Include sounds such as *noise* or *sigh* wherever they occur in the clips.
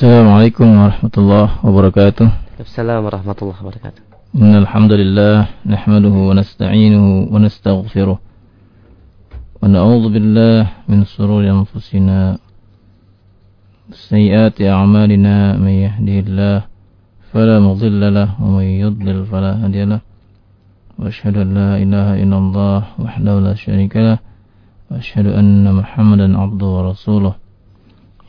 السلام عليكم ورحمة الله وبركاته. السلام ورحمة الله وبركاته. إن الحمد لله نحمده ونستعينه ونستغفره ونعوذ بالله من سرور أنفسنا سيئات أعمالنا من يهده الله فلا مضل له ومن يضلل فلا هادي له وأشهد أن لا إله إلا الله وحده لا شريك له وأشهد أن محمدا عبده ورسوله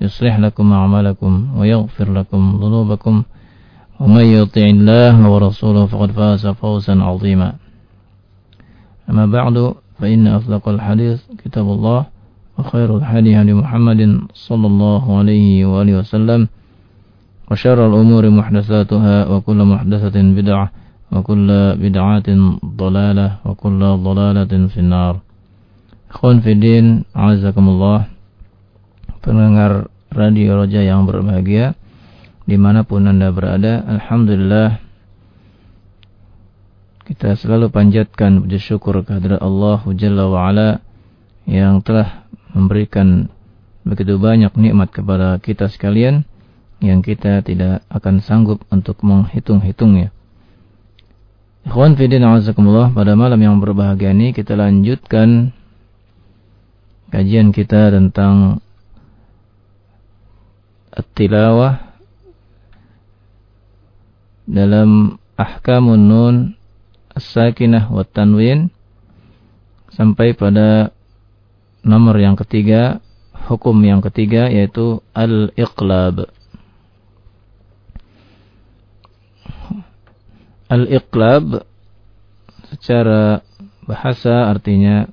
يصلح لكم أعمالكم ويغفر لكم ذنوبكم. ومن يطع الله ورسوله فقد فاز فوزا عظيما. أما بعد فإن أصدق الحديث كتاب الله وخير الحديث هدي محمد صلى الله عليه وآله وسلم. وشر الأمور محدثاتها وكل محدثة بدعة وكل بدعة ضلالة وكل ضلالة في النار. Khon Fidin, Azakumullah Pendengar Radio Roja yang berbahagia Di mana pun Anda berada Alhamdulillah Kita selalu panjatkan puji syukur kehadirat Allah Jalla wa'ala Yang telah memberikan begitu banyak nikmat kepada kita sekalian Yang kita tidak akan sanggup untuk menghitung-hitungnya. Ikhwan Fidin Azakumullah Pada malam yang berbahagia ini kita lanjutkan kajian kita tentang tilawah dalam ahkamun nun as-sakinah wa tanwin sampai pada nomor yang ketiga hukum yang ketiga yaitu al-iqlab. Al-iqlab secara bahasa artinya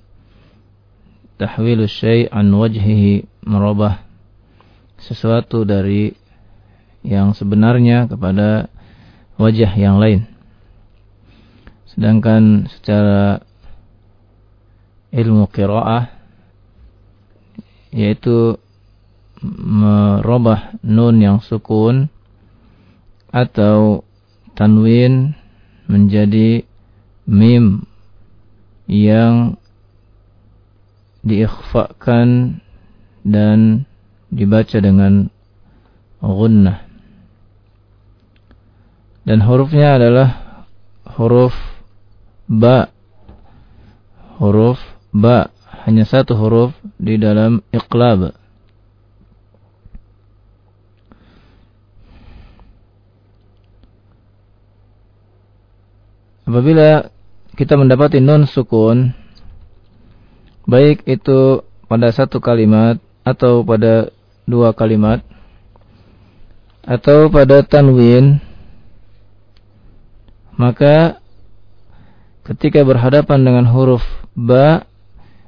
tahwilu syai' an wajhihi merubah sesuatu dari yang sebenarnya kepada wajah yang lain. Sedangkan secara ilmu qiraah yaitu merubah nun yang sukun atau tanwin menjadi mim yang diikhfakan dan dibaca dengan gunnah. Dan hurufnya adalah huruf ba. Huruf ba. Hanya satu huruf di dalam iqlab. Apabila kita mendapati nun sukun baik itu pada satu kalimat atau pada dua kalimat. Atau pada tanwin maka ketika berhadapan dengan huruf ba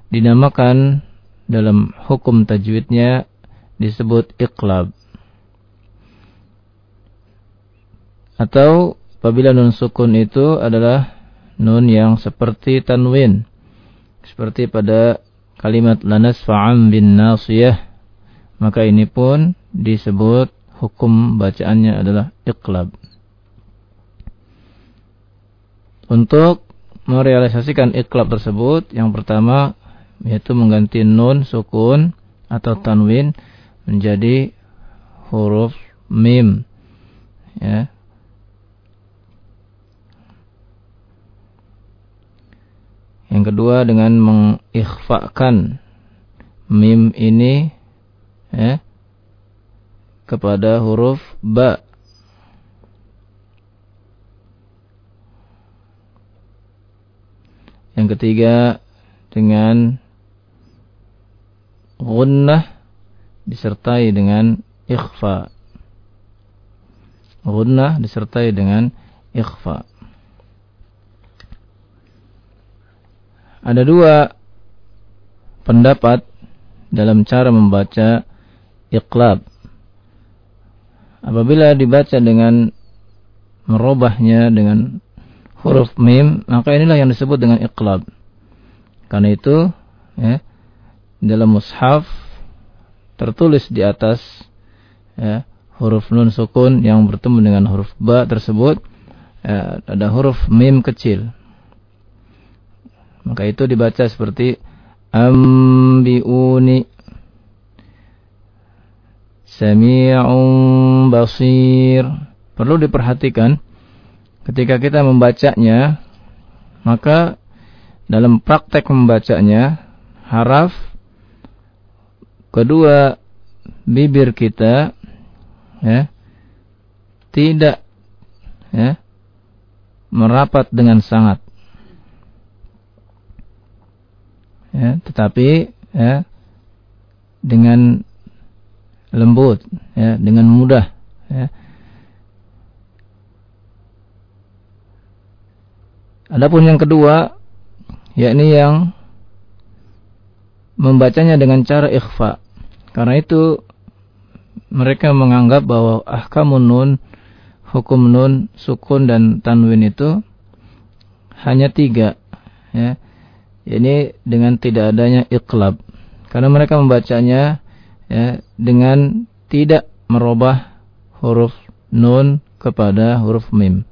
dinamakan dalam hukum tajwidnya disebut iqlab. Atau apabila nun sukun itu adalah nun yang seperti tanwin seperti pada kalimat lanas fa'am bin nasiyah maka ini pun disebut hukum bacaannya adalah iqlab. Untuk merealisasikan iqlab tersebut yang pertama yaitu mengganti nun sukun atau tanwin menjadi huruf mim. Ya. Yang kedua dengan mengikhfakan mim ini ya, kepada huruf ba. Yang ketiga dengan gunnah disertai dengan ikhfa. Gunnah disertai dengan ikhfa. Ada dua pendapat dalam cara membaca iqlab. apabila dibaca dengan merubahnya dengan huruf mim, maka inilah yang disebut dengan iqlab. Karena itu, ya, dalam mushaf tertulis di atas ya, huruf nun sukun yang bertemu dengan huruf ba tersebut ya, ada huruf mim kecil. Maka itu dibaca seperti ambiuni sami'un basir. Perlu diperhatikan ketika kita membacanya maka dalam praktek membacanya haraf kedua bibir kita ya tidak ya merapat dengan sangat ya tetapi ya dengan lembut ya dengan mudah ya Adapun yang kedua yakni yang membacanya dengan cara ikhfa. Karena itu mereka menganggap bahwa ahkamun nun, hukum nun, sukun dan tanwin itu hanya tiga. Ya. Ini dengan tidak adanya iqlab. Karena mereka membacanya ya, dengan tidak merubah huruf nun kepada huruf mim.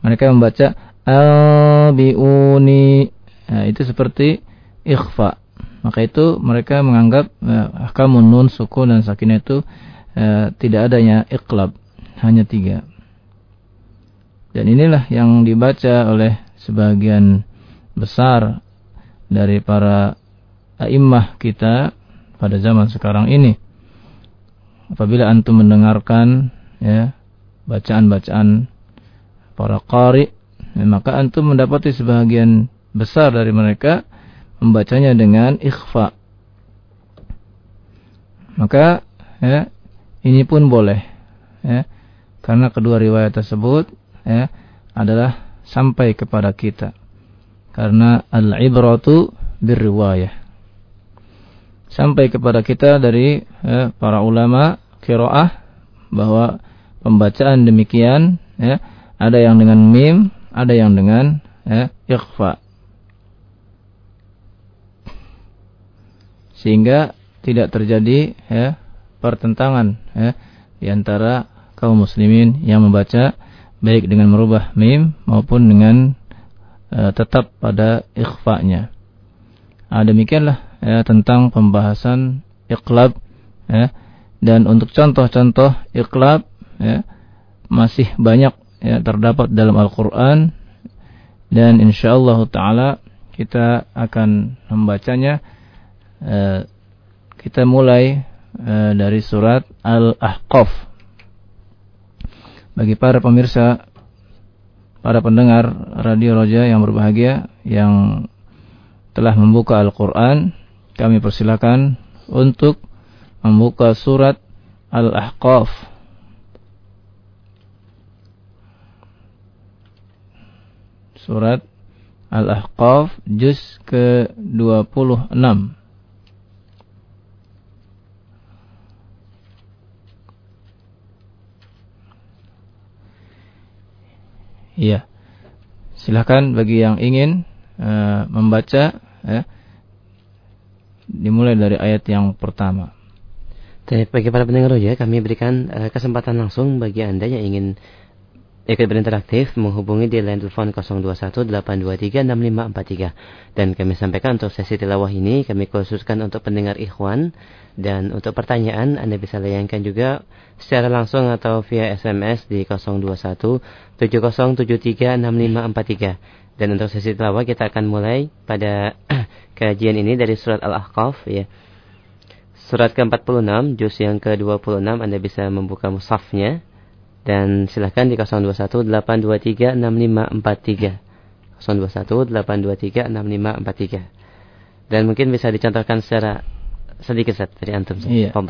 Mereka membaca albiuni. Nah, itu seperti ikhfa. Maka itu mereka menganggap eh, ahkamun nun, sukun dan sakinah itu eh, tidak adanya iqlab, hanya tiga. Dan inilah yang dibaca oleh sebagian besar dari para a'immah kita pada zaman sekarang ini. Apabila antum mendengarkan ya bacaan-bacaan para qari maka antum mendapati sebagian besar dari mereka membacanya dengan ikhfa. Maka ya, ini pun boleh ya, karena kedua riwayat tersebut ya, adalah sampai kepada kita. Karena al-ibratu birriwayah. Sampai kepada kita dari ya, para ulama kiroah bahwa pembacaan demikian ya, ada yang dengan mim, ada yang dengan ya, ikhfa. Sehingga tidak terjadi ya, pertentangan ya, di antara kaum muslimin yang membaca baik dengan merubah mim maupun dengan uh, tetap pada ikhfa-nya. Nah, demikianlah ya, tentang pembahasan iqlab ya. Dan untuk contoh-contoh iqlab ya, masih banyak ya terdapat dalam Al-Qur'an dan insyaallah taala kita akan membacanya uh, kita mulai uh, dari surat Al-Ahqaf bagi para pemirsa para pendengar radio Roja yang berbahagia yang telah membuka Al-Qur'an kami persilakan untuk membuka surat Al-Ahqaf surat Al-Ahqaf juz ke-26. Iya. Silahkan bagi yang ingin uh, membaca ya, dimulai dari ayat yang pertama. Bagi para pendengar ya, kami berikan uh, kesempatan langsung bagi Anda yang ingin ikut berinteraktif menghubungi di line telepon 0218236543 dan kami sampaikan untuk sesi tilawah ini kami khususkan untuk pendengar ikhwan. Dan untuk pertanyaan Anda bisa layangkan juga secara langsung atau via SMS di 0217073543 dan untuk sesi tilawah kita akan mulai pada *clears throat* kajian ini dari surat Al-Ahqaf ya surat ke-46 juz yang ke-26 Anda bisa membuka mushafnya dan silahkan di 0218236543. 0218236543. Dan mungkin bisa dicontohkan secara sedikit set dari antum. Iya. Uh,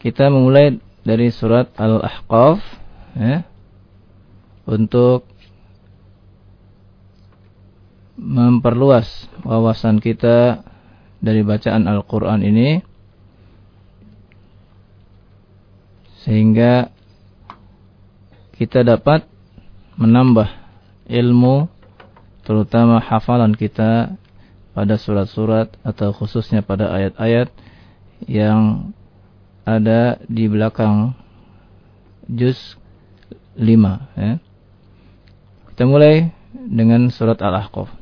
kita memulai dari surat Al-Ahqaf ya, untuk memperluas wawasan kita dari bacaan Al-Quran ini sehingga kita dapat menambah ilmu terutama hafalan kita pada surat-surat atau khususnya pada ayat-ayat yang ada di belakang juz 5 ya. Kita mulai dengan surat Al-Ahqaf.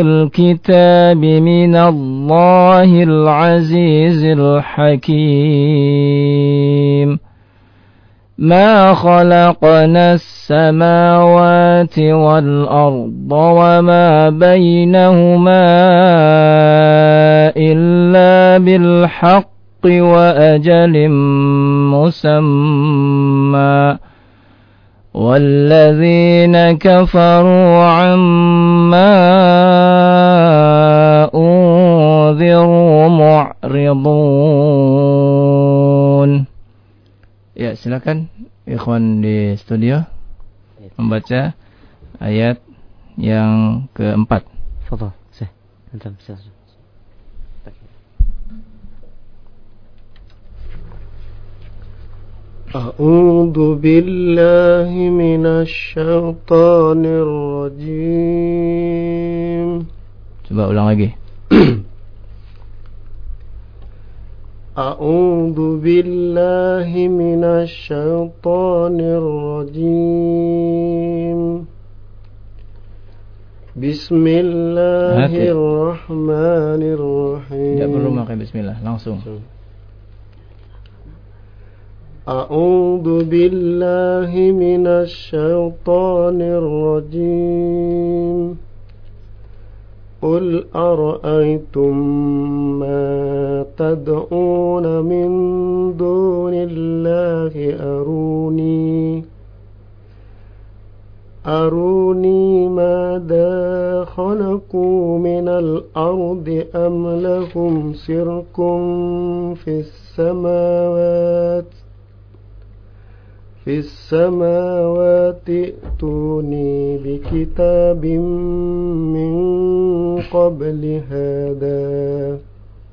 الكتاب من الله العزيز الحكيم. ما خلقنا السماوات والأرض وما بينهما إلا بالحق وأجل مسمى. والذين كفروا عما أنذروا معرضون Ya silakan Ikhwan di studio Membaca Ayat Yang keempat Fadal Saya Antum silakan أعوذ بالله من الشيطان الرجيم Coba ulang lagi أعوذ بالله من الشيطان الرجيم بسم الله Hati. الرحمن الرحيم Tidak perlu pakai bismillah Langsung أعوذ بالله من الشيطان الرجيم. قل أرأيتم ما تدعون من دون الله أروني؟ أروني ماذا خلقوا من الأرض أم لهم شرك في السماوات؟ في السماوات ائتوني بكتاب من قبل هذا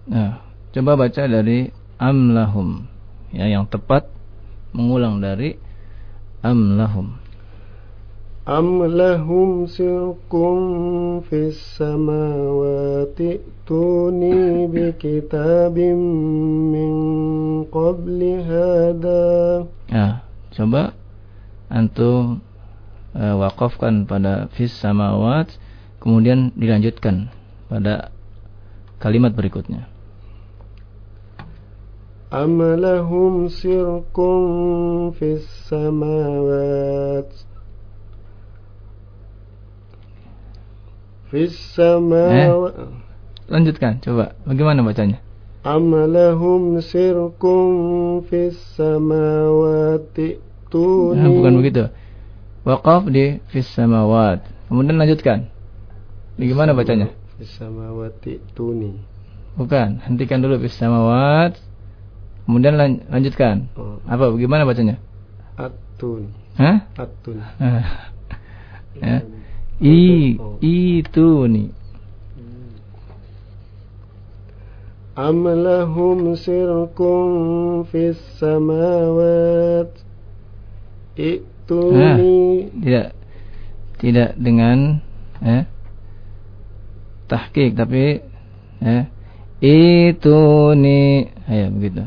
Nah, coba baca dari amlahum. Ya, yang tepat mengulang dari amlahum. أم لهم شرك في السماوات ائتوني بكتاب من قبل هذا Nah, coba antum uh, wakafkan pada fis samawat kemudian dilanjutkan pada kalimat berikutnya. أم لهم شرك في السماوات في السماوات Lanjutkan, coba. Bagaimana bacanya? أم لهم شرك في السماوات Nah, ائتوني *laughs* bukan begitu. Wakaf di fis samawat. Kemudian lanjutkan. Bagaimana bacanya? في السماوات ائتوني Bukan, hentikan dulu fis samawat. Kemudian lan- lanjutkan. Oh. Apa bagaimana bacanya? أتوني Hah? أتوني *laughs* ya. I itu nih. أم لهم شرك في السماوات Nah, ائتوني tidak tidak dengan eh, tahqiq tapi eh, itu nih ayo begitu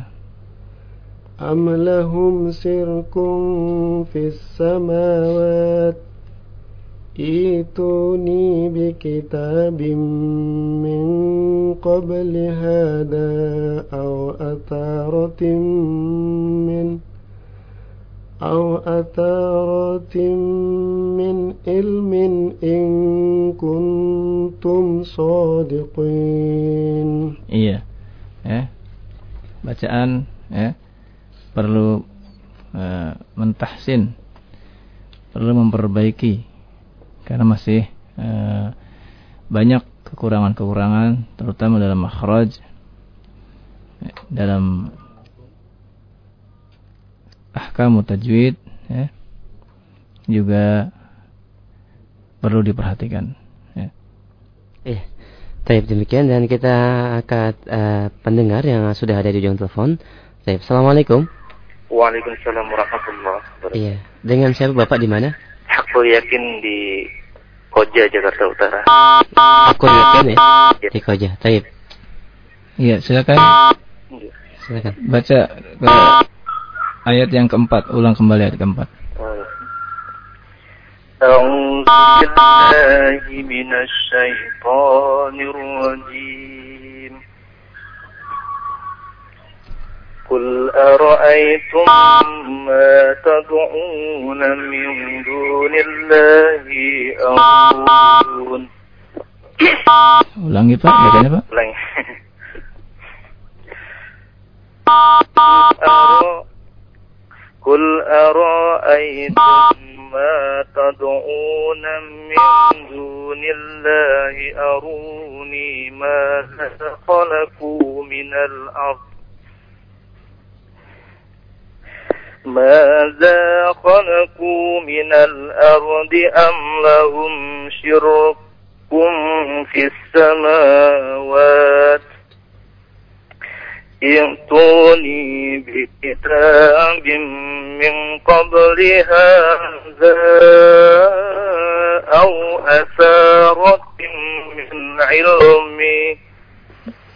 أم لهم شرك في السماوات ائتوني بكتاب من قبل هذا أو أثارة من أو أثارة من علم إن كنتم صادقين iya eh bacaan eh perlu eh, mentahsin perlu memperbaiki karena masih uh, banyak kekurangan-kekurangan terutama dalam makhraj dalam ahkam tajwid ya, juga perlu diperhatikan ya. Eh, Taib demikian dan kita akan uh, pendengar yang sudah ada di ujung telepon. Taib, Assalamualaikum. Waalaikumsalam warahmatullahi wabarakatuh. Iya, dengan siapa Bapak di mana? Aku yakin di Koja Jakarta Utara. Aku yakin ya, ya. di Koja. Taib. Iya, silakan. Iya. Silakan. Baca ke ayat yang keempat, ulang kembali ayat keempat. أعوذ بالله من الشيطان الرجيم قل أرأيتم ما تدعون من دون الله أرون Ulangi Pak, bacanya Pak. Ulangi. قل أرأيتم ما تدعون من دون الله أروني ماذا خلقوا من الأرض ماذا خلقوا من الأرض أم لهم شرك في السماوات ائتوني بكتاب من قبل هذا أو أثارة من علم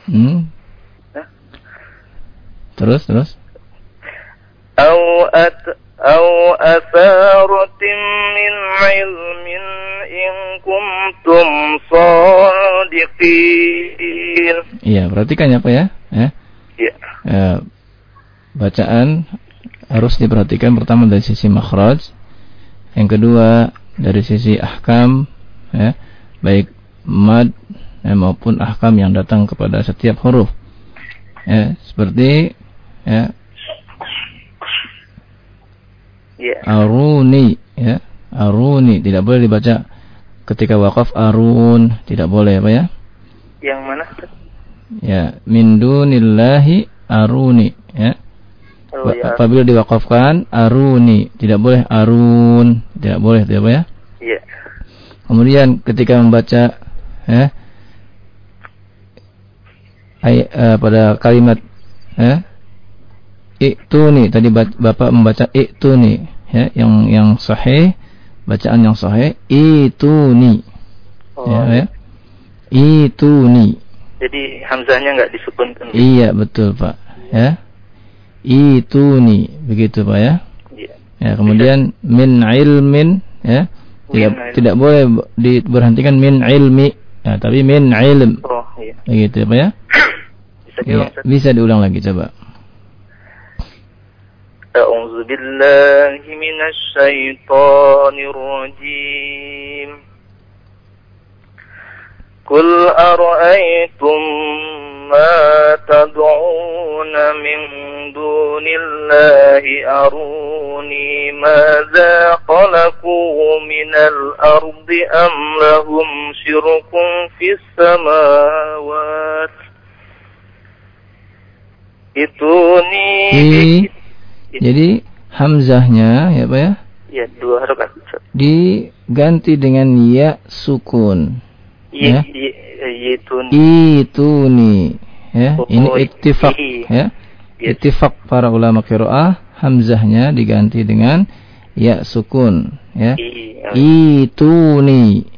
hmm. terus terus أو أت أو أثارة من علم إن كنتم صادقين Iya, perhatikan ya Pak ya. ya. Ya. ya. Bacaan harus diperhatikan pertama dari sisi makhraj, yang kedua dari sisi ahkam, ya, baik mad ya, maupun ahkam yang datang kepada setiap huruf. Ya, seperti ya, Ya. aruni, ya, aruni tidak boleh dibaca ketika wakaf arun, tidak boleh apa ya? Yang mana? Ya, min dunillahi aruni, ya. Oh, ya. Apabila diwakafkan aruni, tidak boleh arun, tidak boleh, tidak apa ya? Iya. Kemudian ketika membaca ya ay, uh, pada kalimat ya itu nih tadi Bapak membaca itu nih ya yang yang sahih bacaan yang sahih itu nih Oh. ya, ya itu nih Jadi hamzahnya nggak disukunkan. iya betul Pak ya itu nih begitu Pak ya Iya. ya kemudian min ilmin ya tidak Min ilm. tidak boleh diberhentikan min ilmi ya, tapi min ilm Oh, iya. begitu Pak ya *coughs* Bisa Ya, diulang, bisa diulang lagi coba. أعوذ بالله من الشيطان الرجيم. قل أرأيتم ما تدعون من دون الله؟ أروني ماذا خلقوا من الأرض أم لهم شرك في السماوات؟ Ituni Di, jadi hamzahnya ya Pak ya Ya, dua harokat. diganti dengan ya sukun. Iya, Ya. Yituni. Itu nih ya. Oh, Ini oh, ittifaq i. ya. Yes. Ittifaq para ulama qiraah hamzahnya diganti dengan ya sukun ya. Iya. Itu nih.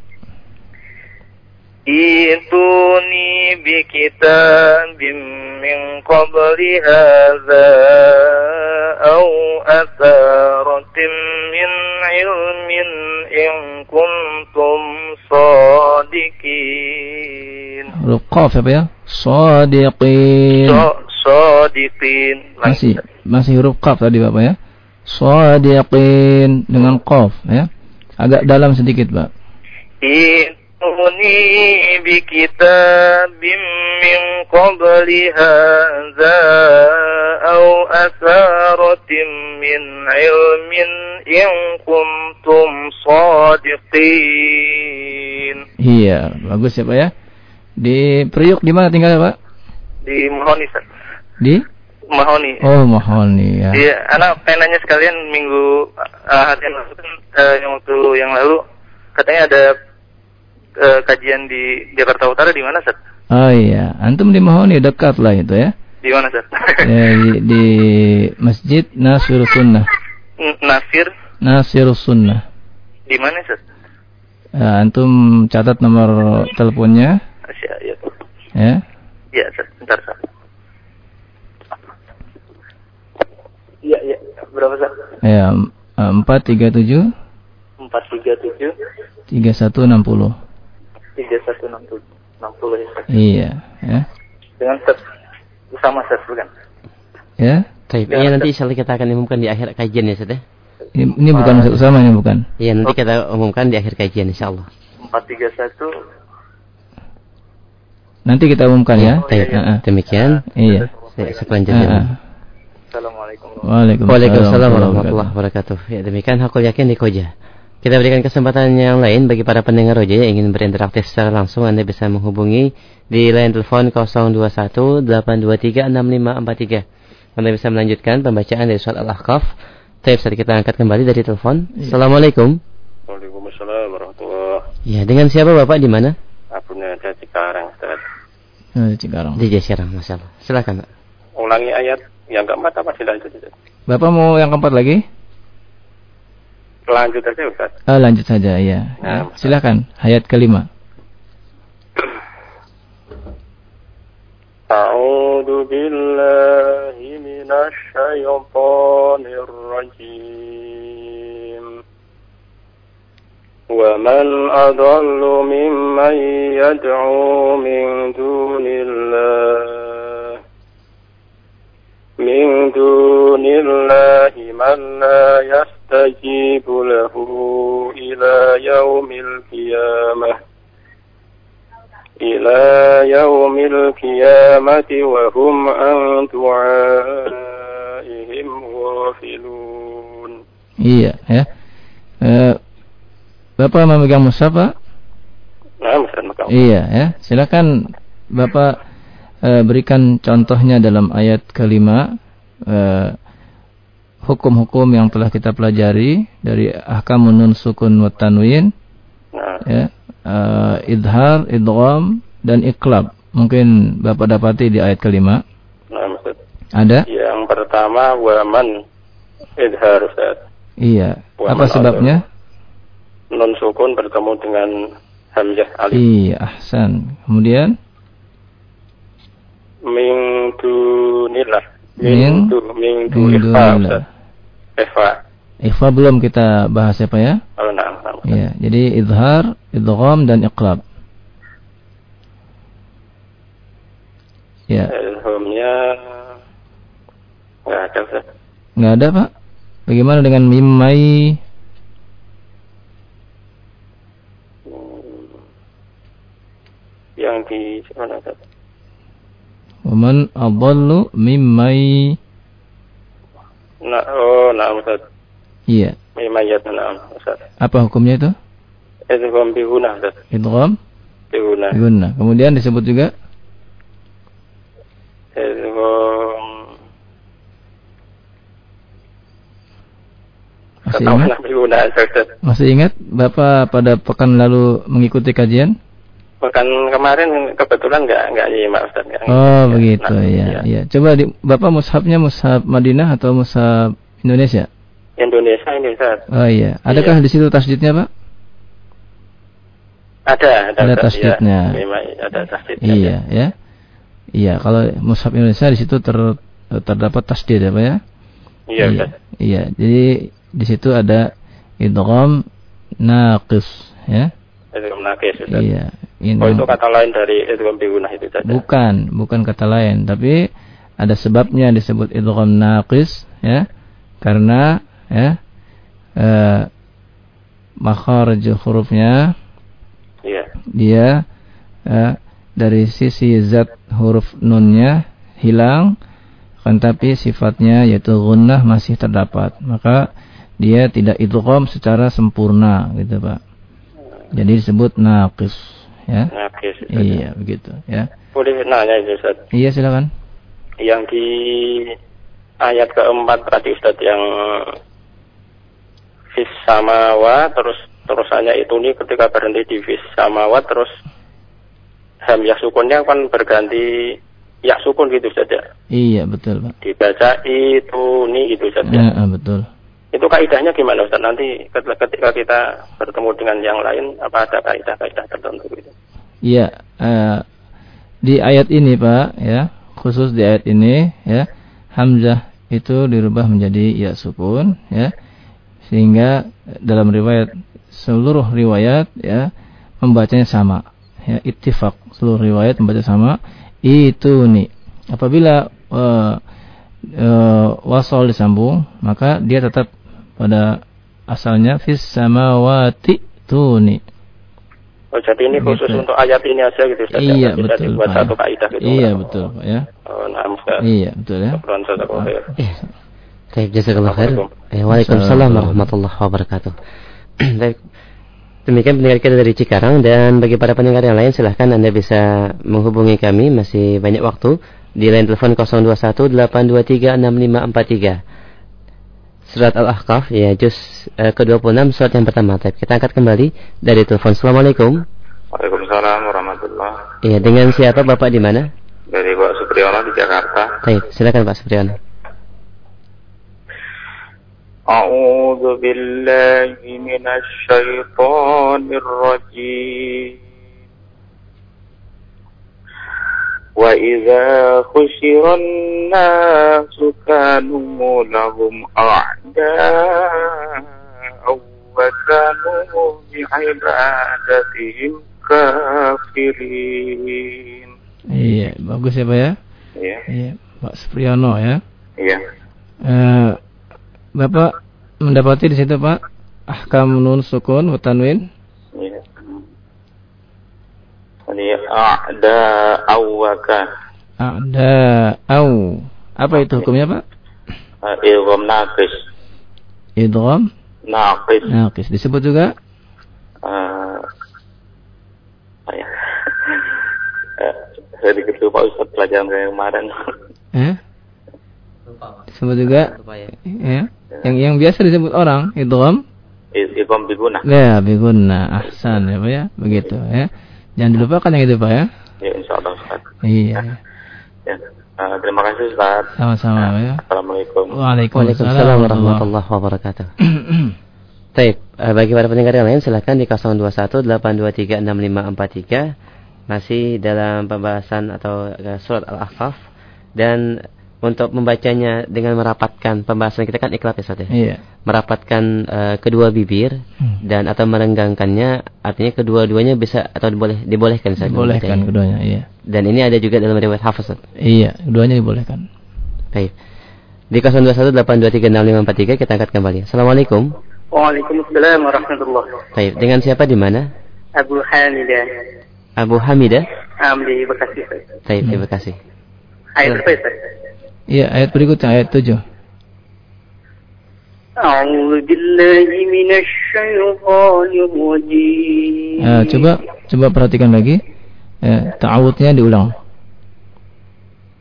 Ituni bi kitabim min qabli hadha aw atharatin min ilmin in kuntum sadiqin. Huruf qaf ya Pak ya. Shadiqin. So, sadiqin. Masih masih huruf qaf tadi Bapak ya. Shadiqin dengan qaf ya. Agak dalam sedikit, Pak. جئتموني بكتاب من قبل هذا أو أثارة من علم إن كنتم صادقين Iya, bagus ya Pak ya. Di Priuk di mana tinggal Pak? Di Mahoni, Sir. Di? Mahoni. Oh, Mahoni ya. Iya, anak pengen nanya sekalian minggu uh, hari yang lalu kan, eh, yang waktu yang lalu katanya ada eh, kajian di Jakarta Utara di mana, Sir? Oh iya, antum di Mahoni dekat lah itu ya. Di mana, Sir? *laughs* ya di, di Masjid Nasir Sunnah. N- Nasir Nasir Sunnah. di mana, Sir? Ya, antum catat nomor teleponnya Asia, ya. ya. Iya, Sir. Bentar, Sir. Iya, iya. Berapa, Sir? Ya, empat tiga tujuh 437 tiga satu enam puluh. 3160 60 ya. Iya, ya. Dengan Sir sama Sir, bukan? Ya. Baik, iya nanti insya Allah kita akan umumkan di akhir kajian ya Ustaz ya. Ini, ini bukan Ustaz Usama ini bukan. Iya nanti kita umumkan di akhir kajian insya Allah. 431 Nanti kita umumkan ya. Baik, Heeh. demikian. Iya. Se- Selanjutnya. Heeh. Assalamualaikum Waalaikumsalam warahmatullahi wabarakatuh. Ya demikian hakul yakin di Koja. Kita berikan kesempatan yang lain bagi para pendengar Roja yang ingin berinteraksi secara langsung. Anda bisa menghubungi di line telepon 021 823 6543. Anda bisa melanjutkan pembacaan dari surat Al-Ahqaf. Tapi saat kita angkat kembali dari telepon. Assalamualaikum. Waalaikumsalam warahmatullahi Ya, dengan siapa Bapak di mana? Abunya ada Cikarang Ustaz. Eh, Cikarang. Di Jasirang, Masya Allah. Silakan, Pak. Ulangi ayat yang keempat apa dilanjut Ustaz? Bapak mau yang keempat lagi? Lanjut aja Ustaz. Ah, lanjut saja ya. Nah, ya. Silakan. Ayat kelima. أعوذ بالله من الشيطان الرجيم ومن أضل ممن يدعو من دون الله من دون الله من لا يستجيب له إلى يوم القيامة إلى يوم القيامة وهم عن دعائهم غافلون Iya, ya. Eh, Bapak memegang mushaf, Pak? Nah, Ustaz Makam. Iya, ya. Silakan Bapak eh, berikan contohnya dalam ayat kelima eh, hukum-hukum yang telah kita pelajari dari ahkamun nun sukun wa tanwin, Nah, ya. Eh, idhar, idgham dan iqlab. Mungkin Bapak dapati di ayat kelima. nah. Ada? Yang pertama waman idhar Ustaz. Iya. Wa Apa sebabnya? Non sukun bertemu dengan hamzah alif. Iya, ahsan. Kemudian Min dunillah. Min- Min du min du. Ikhfa. ikhfa belum kita bahas ya, Pak ya? Oh, nah, nah, Ustaz. Iya, jadi idhar, idgham dan iqlab. Ya, Ilhamnya nggak ada Ustaz. nggak ada Pak. Bagaimana dengan mimai? Yang di mana Ustaz? Waman adallu mimai? Nah, oh, nah Ustaz. Iya. Mimayat nah Ustaz. Apa hukumnya itu? Itu kan bihuna Ustaz. Idgham, Bihuna. gunna. Kemudian disebut juga kan masih ingat? Masih ingat Bapak pada pekan lalu mengikuti kajian? Bahkan kemarin kebetulan nggak nggak nyimak Ustaz. Nggak- Oh, nggak- begitu nah, ya. iya. Ya. Coba di, Bapak mushafnya mushaf Madinah atau mushaf Indonesia? Indonesia ini Ustaz. Oh iya. Adakah di situ tasdidnya, Pak? Ada, ada, Ada Ustaz, tasdidnya. Ya, ada tasdidnya. Iya, ya. Iya, kalau mushaf Indonesia di situ ter, terdapat tasdid ya, Pak ya? Iya, iya. Ustaz. Iya, jadi di situ ada idgham naqis, ya. Itu menakis Ustaz. Iya. Ini Oh itu kata lain dari itu bihuna itu saja. bukan, bukan kata lain, tapi ada sebabnya disebut idgham naqis, ya. Karena ya eh makharij hurufnya Iya. dia uh, dari sisi zat huruf nunnya hilang kan tapi sifatnya yaitu gunnah masih terdapat maka dia tidak idgham secara sempurna gitu Pak jadi disebut naqis ya Naqis. iya begitu ya Boleh nanya itu Ustaz. iya silakan Yang di ayat keempat tadi Ustaz yang fis samawa terus terusannya itu nih ketika berhenti di fis samawa terus ham ya sukunnya kan berganti ya sukun gitu saja. iya betul Pak Dibaca itu nih gitu saja. Eh, betul Itu kaidahnya gimana Ustaz? Nanti ketika kita bertemu dengan yang lain apa ada kaidah-kaidah tertentu gitu? Iya, eh, di ayat ini Pak, ya, khusus di ayat ini, ya, hamzah itu dirubah menjadi ya sukun, ya, sehingga dalam riwayat seluruh riwayat, ya, membacanya sama, ya, ittifaq seluruh riwayat membaca sama, itu nih. Apabila eh, eh, wasol disambung, maka dia tetap pada asalnya fis samawati tuni. Oh, jadi ini khusus Gitu. untuk ayat ini aja gitu Ustaz. Iya Tidak bisa betul dibuat Pak. satu kaidah gitu. Iya betul Pak ya. Oh, nah, Ustaz. Iya betul ya. Syukran, Jazakallahu khair. Eh, Baik, jazakallah khair. Eh, Waalaikumsalam warahmatullahi wabarakatuh. *clears throat* Baik. Demikian pendengar kita dari Cikarang dan bagi para pendengar yang lain silahkan Anda bisa menghubungi kami masih banyak waktu di line telepon 021 823 6543. Surat Al-Ahqaf ya juz eh, ke-26 surat yang pertama. Baik, Kita angkat kembali dari telepon. Assalamualaikum. Waalaikumsalam warahmatullah. Iya, dengan siapa Bapak di mana? Dari Pak Supriyono di Jakarta. Baik, silakan Pak Supriyono. أعوذ بالله من الشيطان الرجيم وإذا خشر الناس كانوا لهم أعداء وكانوا بعبادتهم كافرين Iya, bagus ya Pak ya. Iya, Iya, Pak Supriyono ya. iya. Eh, Bapak mendapati di situ Pak ahkam nun sukun wa tanwin. Ini ada awaka Ada au. Apa itu hukumnya Pak? ilham naqis. Idgham naqis. naqis. Disebut juga? Eh apa ya? Eh, saya dikit lupa Ustaz pelajaran kayak kemarin. Eh? Disebut juga? Ya. Yang yang biasa disebut orang idgham? Ilham biguna ya bigunna ahsan ya Pak ya. Begitu ya. Jangan dilupakan yang itu Pak ya. ya insya Allah Ustaz Iya. ya. Eh, terima kasih Ustaz Sama-sama Pak ya. Assalamualaikum Waalaikumsalam warahmatullahi wabarakatuh. *clears throat* Baik, eh, bagi para pendengar yang lain silahkan di 021 823 6543 masih dalam pembahasan atau eh, surat Al-Ahqaf dan untuk membacanya dengan merapatkan pembahasan kita kan ikhlas ya Ustaz ya? Iya. Merapatkan eh, kedua bibir Hmm. dan atau merenggangkannya artinya kedua-duanya bisa atau diboleh dibolehkan Ustaz Dibolehkan keduanya, iya. Dan ini ada juga dalam riwayat Hafiz Ustaz. Iya, keduanya dibolehkan. Baik. Di 021 823 6543 kita angkat kembali. Assalamualaikum. Waalaikumsalam warahmatullahi Baik, dengan siapa di mana? Abu Hamidah Abu Hamidah. Am di Bekasi. Baik, terima kasih. Ayat apa Ustaz? Ya, ayat berikutnya ayat 7. A'udzu billahi minasy syaithanir rajim. Ya, coba coba perhatikan lagi. Ya, ta'awudnya diulang.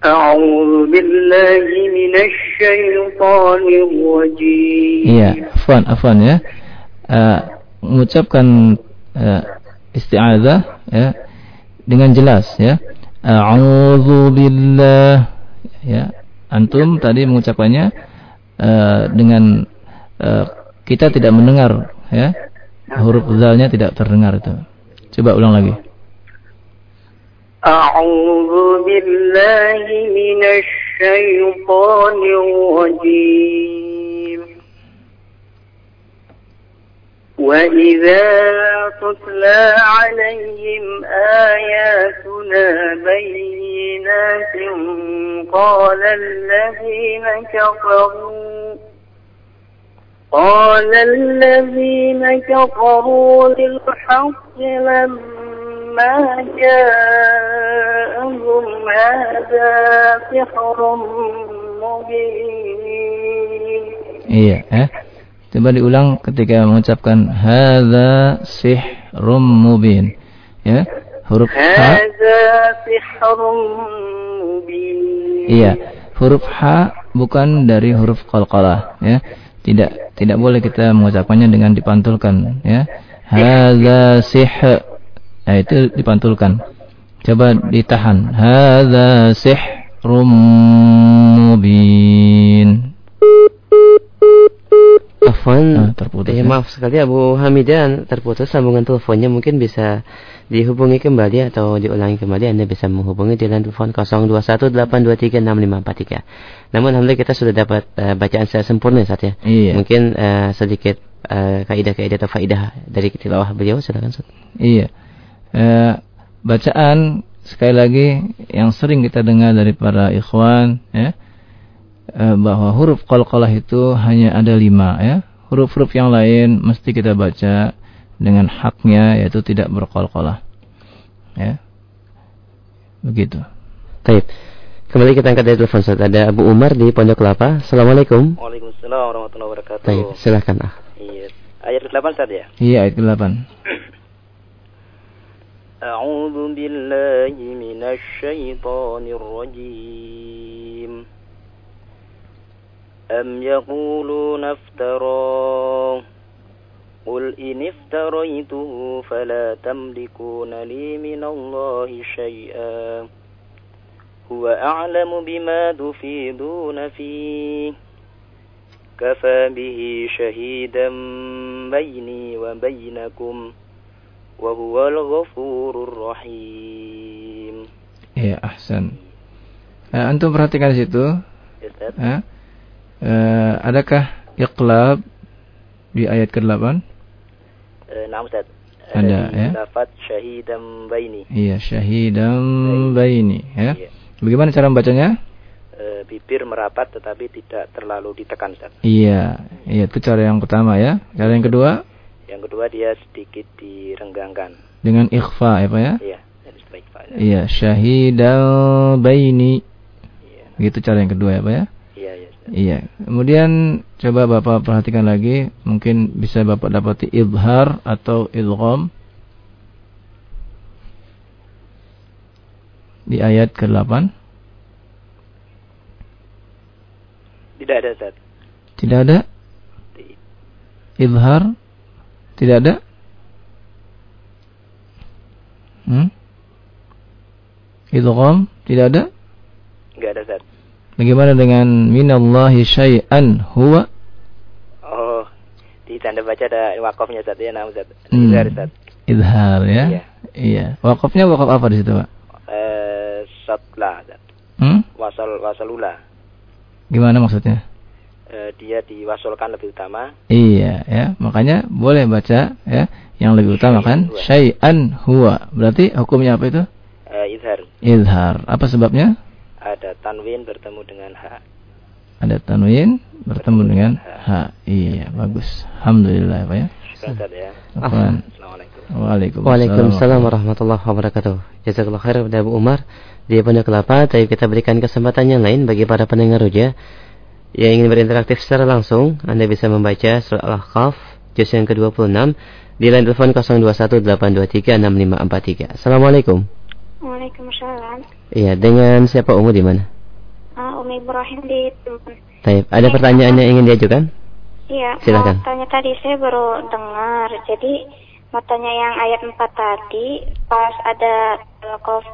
A'udzu billahi minasy syaithanir rajim. Iya, afwan, afwan ya. Uh, mengucapkan uh, ya dengan jelas ya. A'udzu billah ya Antum tadi mengucapkannya uh, eh, dengan uh, kita tidak mendengar ya. Huruf zalnya tidak terdengar itu. Coba ulang lagi. A'udzu minasy syaithanir rajim. وإذا تتلى عليهم آياتنا بينات قال الذين كفروا قال الذين كفروا للحق لما جاءهم هذا سحر مبين Iya, eh. Coba diulang ketika mengucapkan hadza sihrum mubin. Ya. Huruf ha. sihrum mubin. Iya. Huruf ha bukan dari huruf qalqalah, ya. Tidak tidak boleh kita mengucapkannya dengan dipantulkan, ya. Hadza sih. Nah, itu dipantulkan. Coba ditahan. Hadza sihrum mubin. Afwan, Ah, terputus ya, ya. maaf sekali Abu Hamidan terputus sambungan teleponnya mungkin bisa dihubungi kembali atau diulangi kembali Anda bisa menghubungi di line telepon 0218236543. Namun alhamdulillah kita sudah dapat eh, bacaan secara sempurna saat ya. Iya. Mungkin eh, sedikit eh, kaidah-kaidah atau faidah dari tilawah beliau silakan Ustaz. Iya. Eh, bacaan sekali lagi yang sering kita dengar dari para ikhwan ya eh, Eh, bahwa huruf qalqalah itu hanya ada lima ya. Huruf-huruf yang lain mesti kita baca dengan haknya yaitu tidak berkolkolah. Ya. Begitu. Baik. Kembali kita angkat dari telepon saat ada Abu Umar di Pondok Kelapa. Assalamualaikum. Waalaikumsalam warahmatullahi wabarakatuh. taib silahkan ah. Iya. Ayat ke-8 Ustaz ya? Iya, ayat ke-8. *clears throat* A'udzu billahi minasy syaithanir rajim. أم يقولون افتراه قل إن افتريته فلا تملكون لي من الله شيئا هو أعلم بما تفيدون فيه كفى به شهيدا بيني وبينكم وهو الغفور الرحيم ahsan. Eh, antum perhatikan di situ, Ya. Ya. Eh, adakah iqlab di ayat ke-8? Eh, nah, Ustaz. Ada, di ya. lafaz syahidan baini. Iya, syahidam baini, ya. Iya. Bagaimana cara membacanya? Eh, bibir merapat tetapi tidak terlalu ditekan, Ustaz. Iya, iya itu cara yang pertama ya. Cara yang kedua Yang kedua dia sedikit direnggangkan. dengan ikhfa ya Pak ya. Iya, sebaik faedah. Iya, syahidal baini. Iya. Gitu cara yang kedua ya Pak ya. Iya. Kemudian coba Bapak perhatikan lagi, mungkin bisa Bapak dapati idhar atau idgham di ayat ke-8. Tidak ada, Ustaz. Tidak ada idhar? Tidak ada? Hmm? Idgham? Tidak ada? Enggak ada, Ustaz. Bagaimana dengan minallahi syai'an huwa? Oh, di tanda baca ada wakafnya, Ustaz. Ya, nah, Ustaz. Hmm. Ustaz. Idhar ya? Iya. Iya. Wakafnya wakaf apa di situ, Pak? Eh, satla. Hmm? Wasal, wasalula. Gimana maksudnya? Eh, dia diwasolkan lebih utama. Iya, ya. Makanya boleh baca ya yang lebih utama kan syai'an huwa. Berarti hukumnya apa itu? Eh, izhar. Izhar. Apa sebabnya? Ada tanwin bertemu dengan ha. Ada tanwin bertemu dengan ha. Iya, bagus. Alhamdulillah, Pak ya. Ya. Afwan. Assalamualaikum. Waalaikumsalam. Waalaikumsalam warahmatullahi wabarakatuh. Jazakallah khair kepada Abu Umar di Pondok Kelapa. Tapi kita berikan kesempatan yang lain bagi para pendengar Roja yang ingin berinteraktif secara langsung. Anda bisa membaca surah Al-Ahqaf juz yang ke-26 di line telepon 0218236543. Assalamualaikum. Waalaikumsalam. Iya, dengan siapa Umu di mana? Uh, Umi Ibrahim di Tuban. Taib, ada pertanyaan yang ingin diajukan? Iya, Silakan. mau tanya tadi saya baru dengar. Jadi mau tanya yang ayat 4 tadi pas ada kof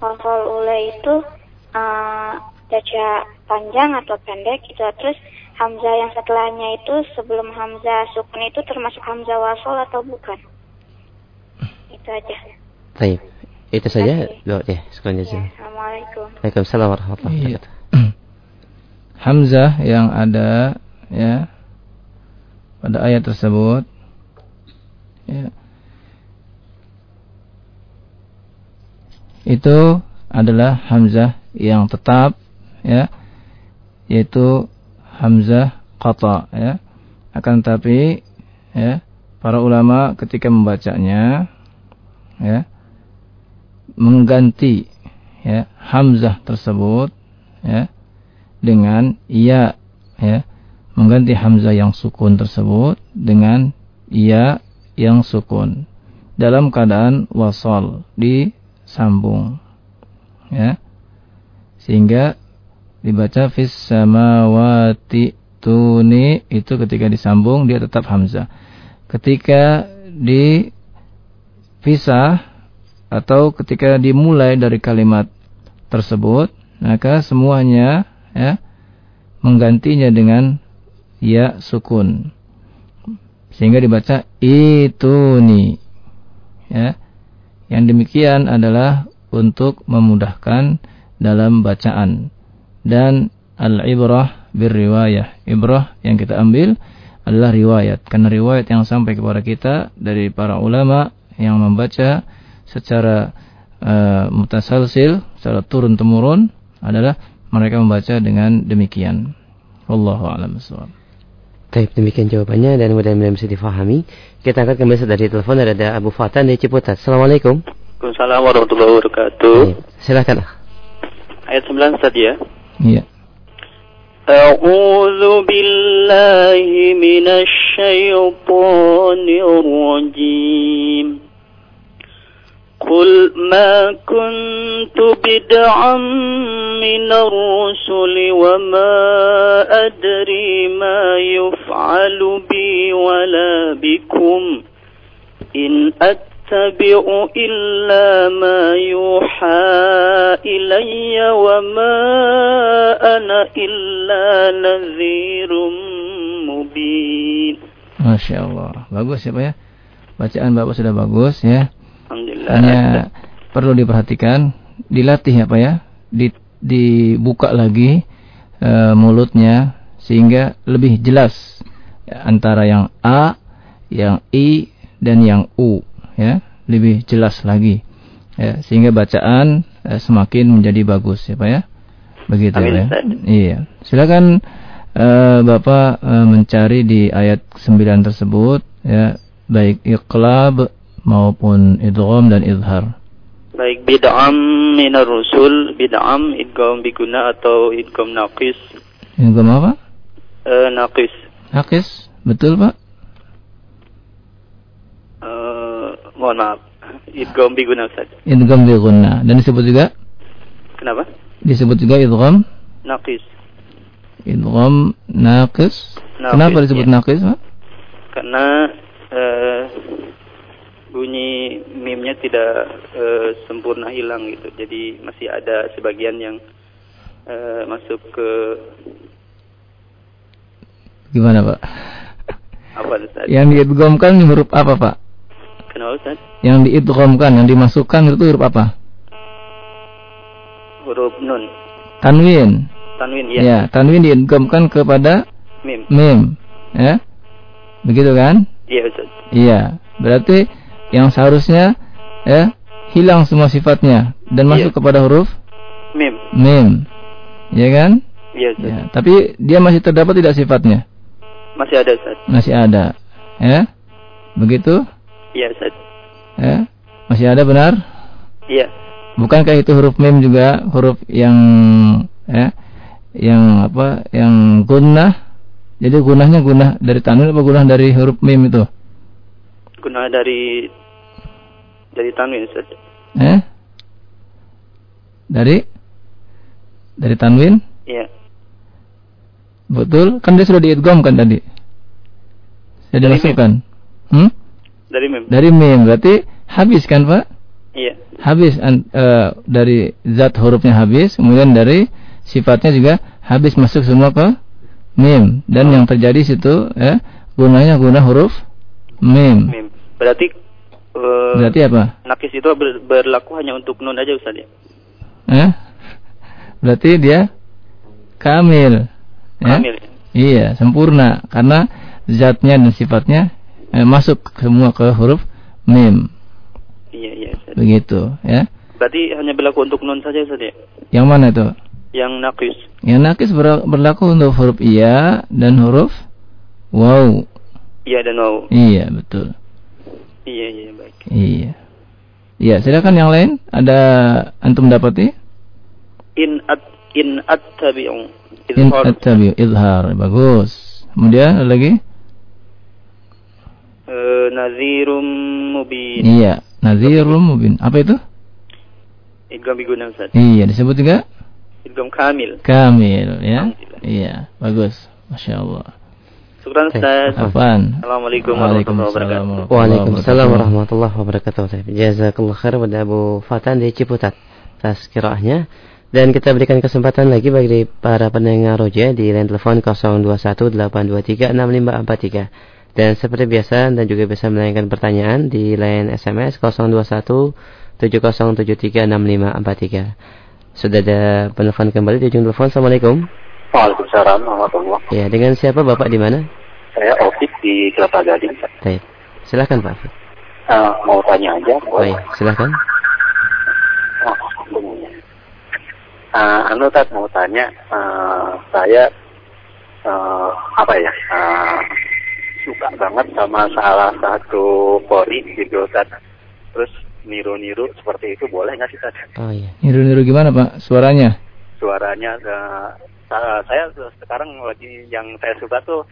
kofol ule itu uh, baca panjang atau pendek gitu. Terus Hamzah yang setelahnya itu sebelum Hamzah sukun itu termasuk Hamzah wasol atau bukan? Itu aja. Taib. Itu saja. Oke. Doa ya, sekian Ya, jazil. Assalamualaikum. Waalaikumsalam warahmatullahi Iya. wabarakatuh. *clears throat* Hamzah yang ada ya pada ayat tersebut ya itu adalah hamzah yang tetap ya yaitu hamzah qata ya akan tapi ya para ulama ketika membacanya ya mengganti ya hamzah tersebut ya dengan iya ya mengganti hamzah yang sukun tersebut dengan iya yang sukun. Dalam keadaan wasal disambung ya. Sehingga dibaca fis samawati tuni itu ketika disambung dia tetap hamzah. Ketika dipisah atau ketika dimulai dari kalimat tersebut maka semuanya ya menggantinya dengan ya sukun. Sehingga dibaca itu nih ya. Yang demikian adalah untuk memudahkan dalam bacaan. Dan al-ibrah riwayah ibrah yang kita ambil adalah riwayat. Karena riwayat yang sampai kepada kita dari para ulama yang membaca secara uh, mutasalsil, secara turun temurun adalah mereka membaca dengan demikian. Wallahu a'lam bishawab. Baik, demikian jawabannya dan mudah-mudahan bisa difahami. Kita akan kembali dari telepon ada Abu Fatan dari Ciputat. Assalamualaikum. Waalaikumsalam warahmatullahi wabarakatuh. Baik, silakan. Ayat 9 tadi ya. Iya. أعوذ بالله من الشيطان الرجيم قل ما كنت بدعا من الرسل وما أدري ما يفعل بي ولا بكم إن أتبع إلا ما يوحى إلي وما أنا إلا نذير مبين Masya Allah. Bagus ya Pak ya. Bacaan Bapak sudah bagus ya. Alhamdulillah. Hanya perlu diperhatikan, dilatih Pak ya, di, dibuka lagi e, mulutnya sehingga lebih jelas antara yang A, yang I dan yang U ya, lebih jelas lagi. Ya, sehingga bacaan e, semakin menjadi bagus ya Pak ya. Begitu Amin, ya. Iya. Silakan e, Bapak e, mencari di ayat 9 tersebut ya, baik iqlab maupun idgham dan izhar. Baik bid'am minar rusul, bid'am idgham biguna atau idgham naqis. Idgham apa? Eh naqis. Naqis, betul Pak? Eh mohon maaf. Idgham biguna Ustaz. Idgham bi gunna dan disebut juga Kenapa? disebut juga idgham Naqis. idgham naqis. Naqis, Kenapa disebut ya. naqis, Pak? Karena eh bunyi mimnya tidak eh, sempurna hilang gitu. Jadi masih ada sebagian yang eh, masuk ke Gimana, Pak? apa Ustaz? Yang diidghamkan huruf apa, Pak? Kenapa Ustaz? Yang diidghamkan, yang dimasukkan itu huruf apa? Huruf nun. Tanwin. Tanwin ya. Ya, tanwin diidghamkan kepada Mim. mim, ya. Begitu kan? Iya Ustaz. Iya. Berarti yang seharusnya ya hilang semua sifatnya dan masuk Iya. kepada huruf Mim. mim. Ya kan? Iya Ustaz. Ya, tapi dia masih terdapat tidak sifatnya? Masih ada Ustaz. Masih ada. Ya? Begitu? Iya Ustaz. Ya? Masih ada benar? Iya. Bukankah itu huruf mim juga huruf yang ya? Yang apa? Yang gunnah. Jadi gunahnya gunah dari tanwin apa gunah dari huruf mim itu? Guna dari dari tanwin Ustaz. Eh? Dari dari tanwin? Iya. Betul? Kan dia sudah diidghamkan tadi. Sudah Dari dimasukkan. Hmm? Dari mim. Dari mim berarti habis kan, Pak? Iya. Habis an- eh, dari zat hurufnya habis, kemudian dari sifatnya juga habis masuk semua ke mim dan yang terjadi situ ya gunanya guna huruf mim. Mim. Berarti eh, Berarti apa? nakis itu ber- berlaku hanya untuk nun aja Ustaz ya. Eh? Berarti dia kamil. Ya? Kamil. Iya, sempurna karena zatnya dan sifatnya eh, masuk semua ke huruf mim. Iya iya Ustaz. Begitu, ya. Berarti hanya berlaku untuk nun saja Ustaz ya. Yang mana itu? Yang nakis. Yang nakis ber- berlaku untuk huruf iya dan huruf waw. Iya dan wow. Iya, betul. Iya iya baik. Iya. Ya, silakan yang lain. Ada antum dapati? In at in attabi'u In izhar attabi izhar. Bagus. Kemudian ada lagi? eh, nadhirum mubin. Iya, nadhirum mubin. Apa itu? Idgham biguna Ustaz. Iya, disebut juga Idgham kamil. kamil ya. Iya, bagus. Masya Allah. Syukran Ustaz. Apaan? Assalamualaikum warahmatullahi wabarakatuh. Waalaikumsalam warahmatullahi wabarakatuh. Jazakallah khair kepada Abu Fatan di Ciputat atas kiraahnya. Dan kita berikan kesempatan lagi bagi para pendengar roja di line telepon 0218236543. Dan seperti biasa Anda juga bisa menanyakan pertanyaan di line SMS 02170736543. Sudah ada penelpon kembali di ujung telepon. Assalamualaikum. Waalaikumsalam warahmatullahi Ya, dengan siapa Bapak di mana? Saya Opik di Kelapa Gading. Baik. Silakan Pak. Eh, mau tanya aja. boleh? Baik, silakan. Oh. Eh, anu Tat mau tanya, eh, saya eh, apa ya eh, suka banget sama salah satu pori gitu Tat. Terus niru-niru seperti itu boleh nggak sih Tat? Oh iya. Niru-niru gimana Pak? Suaranya? Suaranya eh, sa- saya sekarang lagi yang saya suka tuh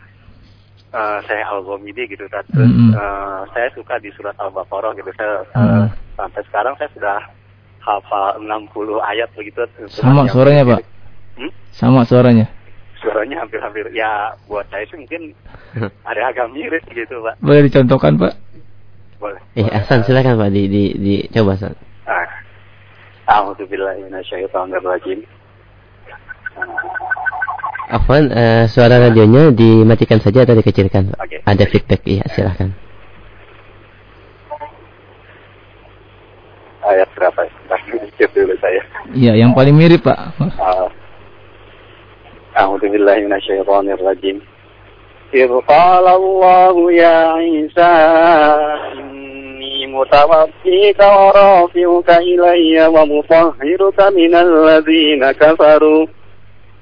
eh, saya Al-Ghomidi gitu Tat. Terus Mm-mm. eh, saya suka di surat Al-Baqarah gitu. Saya eh, Mm. sampai sekarang saya sudah hafal 60 ayat begitu. Sama suaranya Pak? Hmm? Sama suaranya? Suaranya hampir-hampir ya buat saya sih mungkin *laughs* ada agak mirip gitu Pak. Boleh dicontohkan Pak? Boleh. Eh, Hasan silakan Pak di di di coba Hasan. Ah. A'udzubillahi minasyaitonirrajim. Afwan, eh, suara radionya dimatikan saja atau dikecilkan? Pak? Oke. Ada feedback, iya silakan. Ayat berapa? Cek dulu saya. Iya, yang paling mirip Pak. آه. أعوذ بالله من الشيطان الرجيم إذ قال الله يا عيسى إني متوفيك ورافعك إلي ومطهرك من الذين كفروا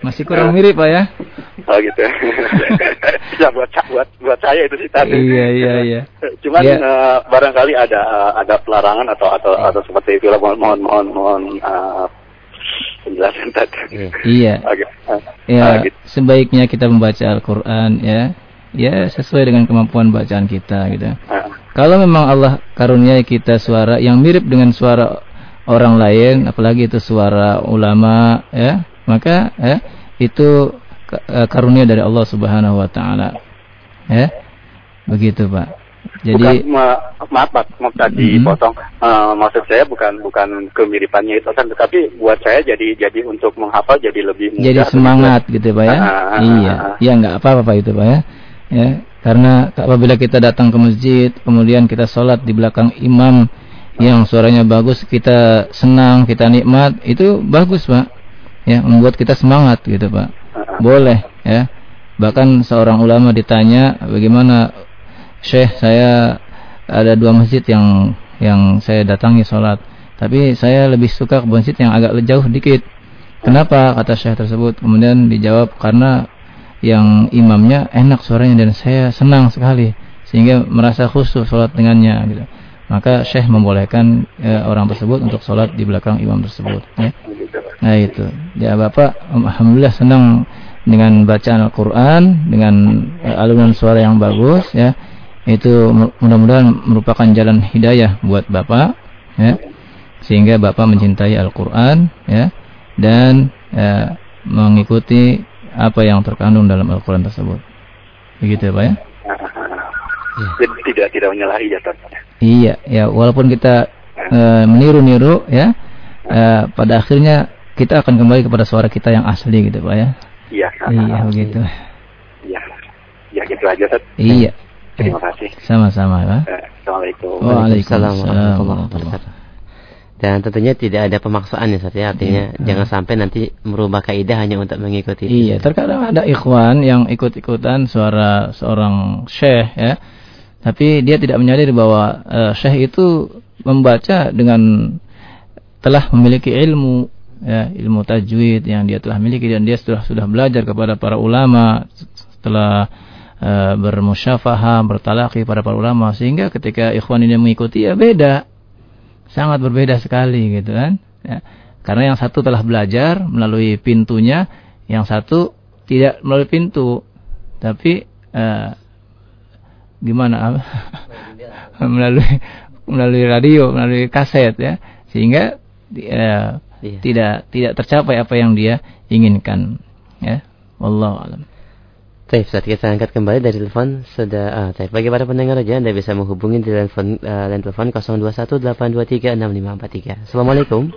Masih kurang mirip Pak ya? Oh gitu. *laughs* ya buat buat buat saya itu sih tadi. Iya, iya, iya. Cuman Iya. eh, barangkali ada ada pelarangan atau atau atau seperti itu lah. Mohon mohon mohon, mohon eh, penjelasan tadi. Iya. Oke. Eh, Ya, eh, gitu. sebaiknya kita membaca Al-Quran ya. Ya, sesuai dengan kemampuan bacaan kita gitu. Eh, Kalau memang Allah karuniai kita suara yang mirip dengan suara orang lain, apalagi itu suara ulama ya, maka ya itu eh, karunia dari Allah Subhanahu wa taala. Ya. Begitu, Pak. Jadi bukan, ma- maaf Pak, mau tadi Mhm. potong. Eh, maksud saya bukan bukan kemiripannya itu kan, tetapi buat saya jadi jadi untuk menghafal jadi lebih mudah. jadi semangat gitu Pak ya. Ah, ah, ah, iya. ah, ah. Iya enggak apa-apa Pak itu Pak ya. Ya, karena apabila kita datang ke masjid, kemudian kita sholat di belakang imam yang suaranya bagus, kita senang, kita nikmat, itu bagus Pak. Ya, membuat kita semangat gitu Pak. Boleh ya. Bahkan seorang ulama ditanya, bagaimana Syekh saya ada dua masjid yang yang saya datangi sholat, tapi saya lebih suka ke masjid yang agak jauh dikit. Kenapa kata Syekh tersebut? Kemudian dijawab karena yang imamnya enak suaranya dan saya senang sekali sehingga merasa khusyuk sholat dengannya gitu. Maka Syekh membolehkan eh, orang tersebut untuk sholat di belakang imam tersebut. Ya. Nah itu. Ya Bapak, alhamdulillah senang dengan bacaan Al-Quran dengan eh, alunan suara yang bagus ya. Itu mu- mudah-mudahan merupakan jalan hidayah buat Bapak ya. Sehingga Bapak mencintai Al-Quran ya dan eh, mengikuti apa yang terkandung dalam Al-Quran tersebut. Begitu ya Pak ya? Jadi tidak tidak menyalahi ya Tad. Iya, ya walaupun kita eh, meniru-niru ya, eh, pada akhirnya kita akan kembali kepada suara kita yang asli gitu Pak ya. Iya. Iya begitu. Iya. Ya gitu aja Tad. Iya. Terima kasih. Sama-sama Pak. Eh, Assalamualaikum. Waalaikumsalam warahmatullahi warahmatullahi Dan tentunya tidak ada pemaksaan ya Ustaz ya. Artinya Iya. jangan sampai nanti merubah kaidah hanya untuk mengikuti. Iya, terkadang ada ikhwan yang ikut-ikutan suara seorang syekh ya. Tapi dia tidak menyadari bahwa eh, syekh itu membaca dengan telah memiliki ilmu ya, ilmu tajwid yang dia telah miliki dan dia sudah sudah belajar kepada para ulama setelah eh, bermusyafahah, bertalaki pada para ulama sehingga ketika ikhwan ini mengikuti ya beda. Sangat berbeda sekali gitu kan. Ya. Karena yang satu telah belajar melalui pintunya, yang satu tidak melalui pintu. Tapi eh, gimana *laughs* melalui melalui radio, melalui kaset ya. Sehingga eh, Iya. tidak tidak tercapai apa yang dia inginkan ya. Wallahu alam. Baik, saat kita angkat kembali dari telepon sudah ah, baik. Bagi para pendengar aja Anda bisa menghubungi di telepon uh, telepon 0218236543. Assalamualaikum.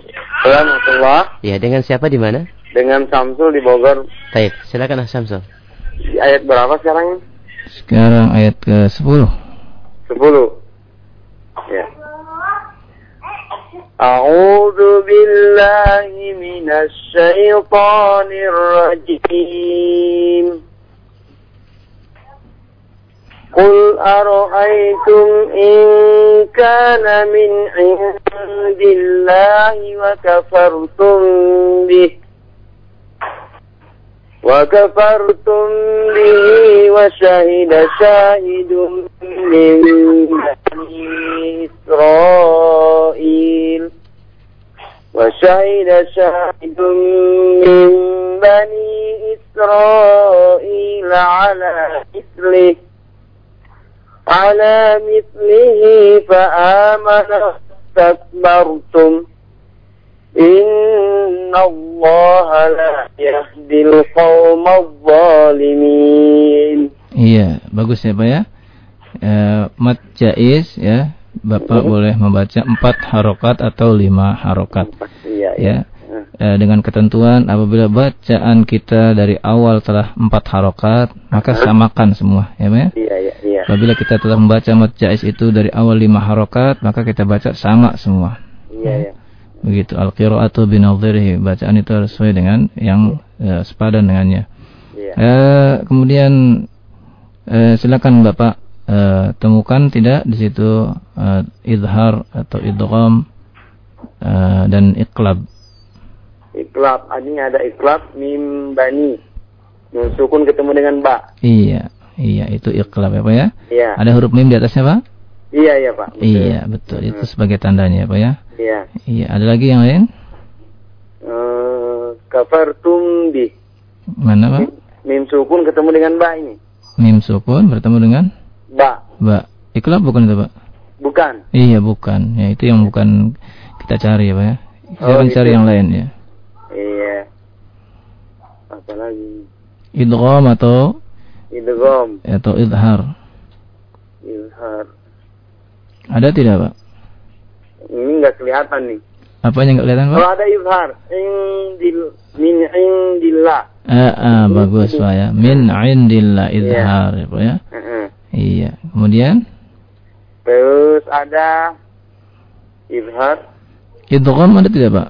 Alhamdulillah Ya, dengan siapa di mana? dengan Samsul di Bogor Baik, silakan Ah Syamsul. di ayat berapa sekarang? Sekarang ayat ke-10. 10. Ya. A'udzu billahi minasy syaithanir rajim. قل أرأيتم إن كان من عند الله وكفرتم به وكفرتم به وشهد شاهد من بني إسرائيل. وشهد شاهد من بني إسرائيل على مثله على مثله فآمن واستكبرتم. إن الله لا يهدي القوم الظالمين Iya, bagus ya Pak ya. Eh, mat jais ya. Bapak boleh membaca empat harokat atau lima harokat. Iya, ya. Eh, dengan ketentuan apabila bacaan kita dari awal telah empat harokat, maka samakan semua, ya Pak ya. Iya, iya, iya. Apabila kita telah membaca mat jais itu dari awal lima harokat, maka kita baca sama semua. Iya, iya. Begitu al-qira'atu binadhirihi. Bacaan itu harus sesuai dengan yang eh, sepadan dengannya. Iya. Eh, kemudian eh, silakan Bapak eh, temukan tidak di situ eh, idhar atau idgham eh, dan iqlab. Iklab, ini ada iklab mim bani. Nun sukun ketemu dengan ba. Iya, iya itu iqlab ya Pak ya. Iya. Ada huruf mim di atasnya Pak? Iya, iya, Pak. Betul. Iya, betul. Itu sebagai tandanya ya Pak ya. Iya. Iya, ada lagi yang lain? Eh, kafartum bi. Mana Pak? Mim sukun ketemu dengan ba ini. Mim sukun bertemu dengan Ba. ba. Iqlab bukan itu Pak? Bukan. Iya bukan, ya itu yang bukan kita cari ya pak ya. Jangan gitu. cari yang lain ya. Iya. Apa lagi? Idgham atau Idgham, atau idhar. izhar. Ada tidak pak? Ini nggak kelihatan nih. Apanya nggak kelihatan pak? Kalau ada izhar, indil min indillah. Ah, ah, bagus pak ya. Min indillah idhar ya pak ya. Heeh. Iya. Kemudian Terus ada izhar, idgham ada tidak pak?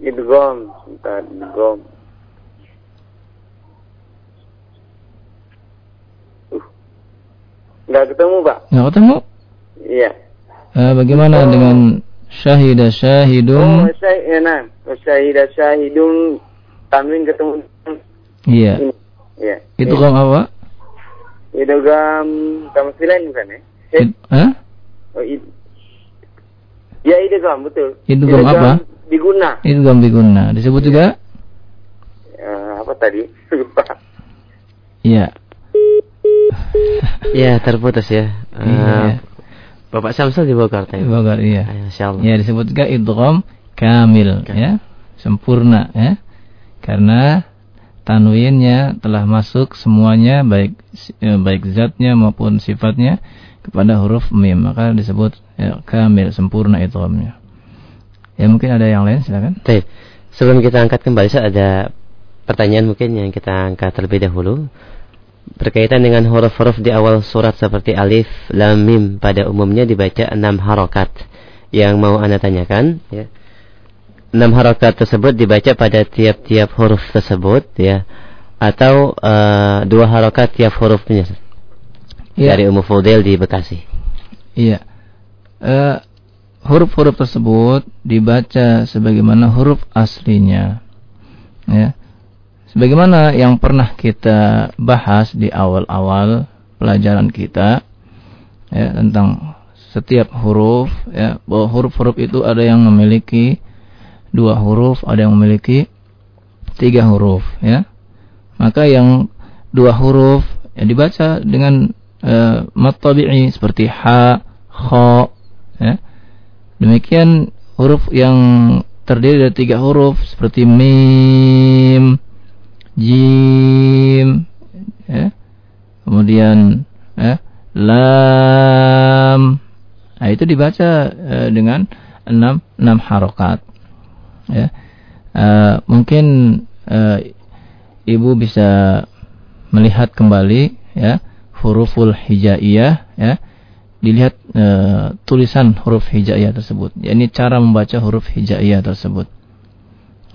idgham, sebentar, idgham. Uh. Nggak ketemu, Pak. Nggak ketemu? Iya. Eh, bagaimana dengan syahida Oh, syahidun? syahid, ya, nah. Syahida syahidun tamrin ketemu. Iya. Ini. Iya. Idgham apa? Idgham tamsilan bukan ya? Hah? Oh, id. Ya, idgham betul. Idgham apa? Diguna. Idgham biguna. Disebut juga? Ya, apa tadi? *laughs* Lupa. Iya. Ya, terputus ya. Eh, Iya. Bapak Samsul di Bogor tadi. Bogor iya. Masya Allah. Ya disebut juga idgham kamil ya, sempurna ya. Karena tanwinnya telah masuk semuanya baik eh, baik zatnya maupun sifatnya kepada huruf mim, maka disebut ya, kamil sempurna idghamnya. Ya mungkin ada yang lain silakan. Baik. Sebelum kita angkat kembali, Ustaz, ada pertanyaan mungkin yang kita angkat terlebih dahulu. Berkaitan dengan huruf-huruf di awal surat seperti alif, lam, mim pada umumnya dibaca enam harokat. yang mau anda tanyakan ya enam harokat tersebut dibaca pada tiap-tiap huruf tersebut ya atau uh, dua harokat tiap hurufnya ya. dari Ummu Fudel di Bekasi. Iya. Uh, huruf-huruf tersebut dibaca sebagaimana huruf aslinya. Ya. Sebagaimana yang pernah kita bahas di awal-awal pelajaran kita ya tentang setiap huruf ya bahwa huruf-huruf itu ada yang memiliki dua huruf, ada yang memiliki tiga huruf ya. Maka yang dua huruf ya dibaca dengan uh, mat seperti ha, kha ya. Demikian huruf yang terdiri dari tiga huruf seperti mim, jim, ya. kemudian ya, lam. Nah, itu dibaca uh, dengan enam enam harokat. Ya. Uh, mungkin uh, ibu bisa melihat kembali ya huruful hijaiyah ya dilihat uh, tulisan huruf hijaiyah tersebut. Ya, ini cara membaca huruf hijaiyah tersebut.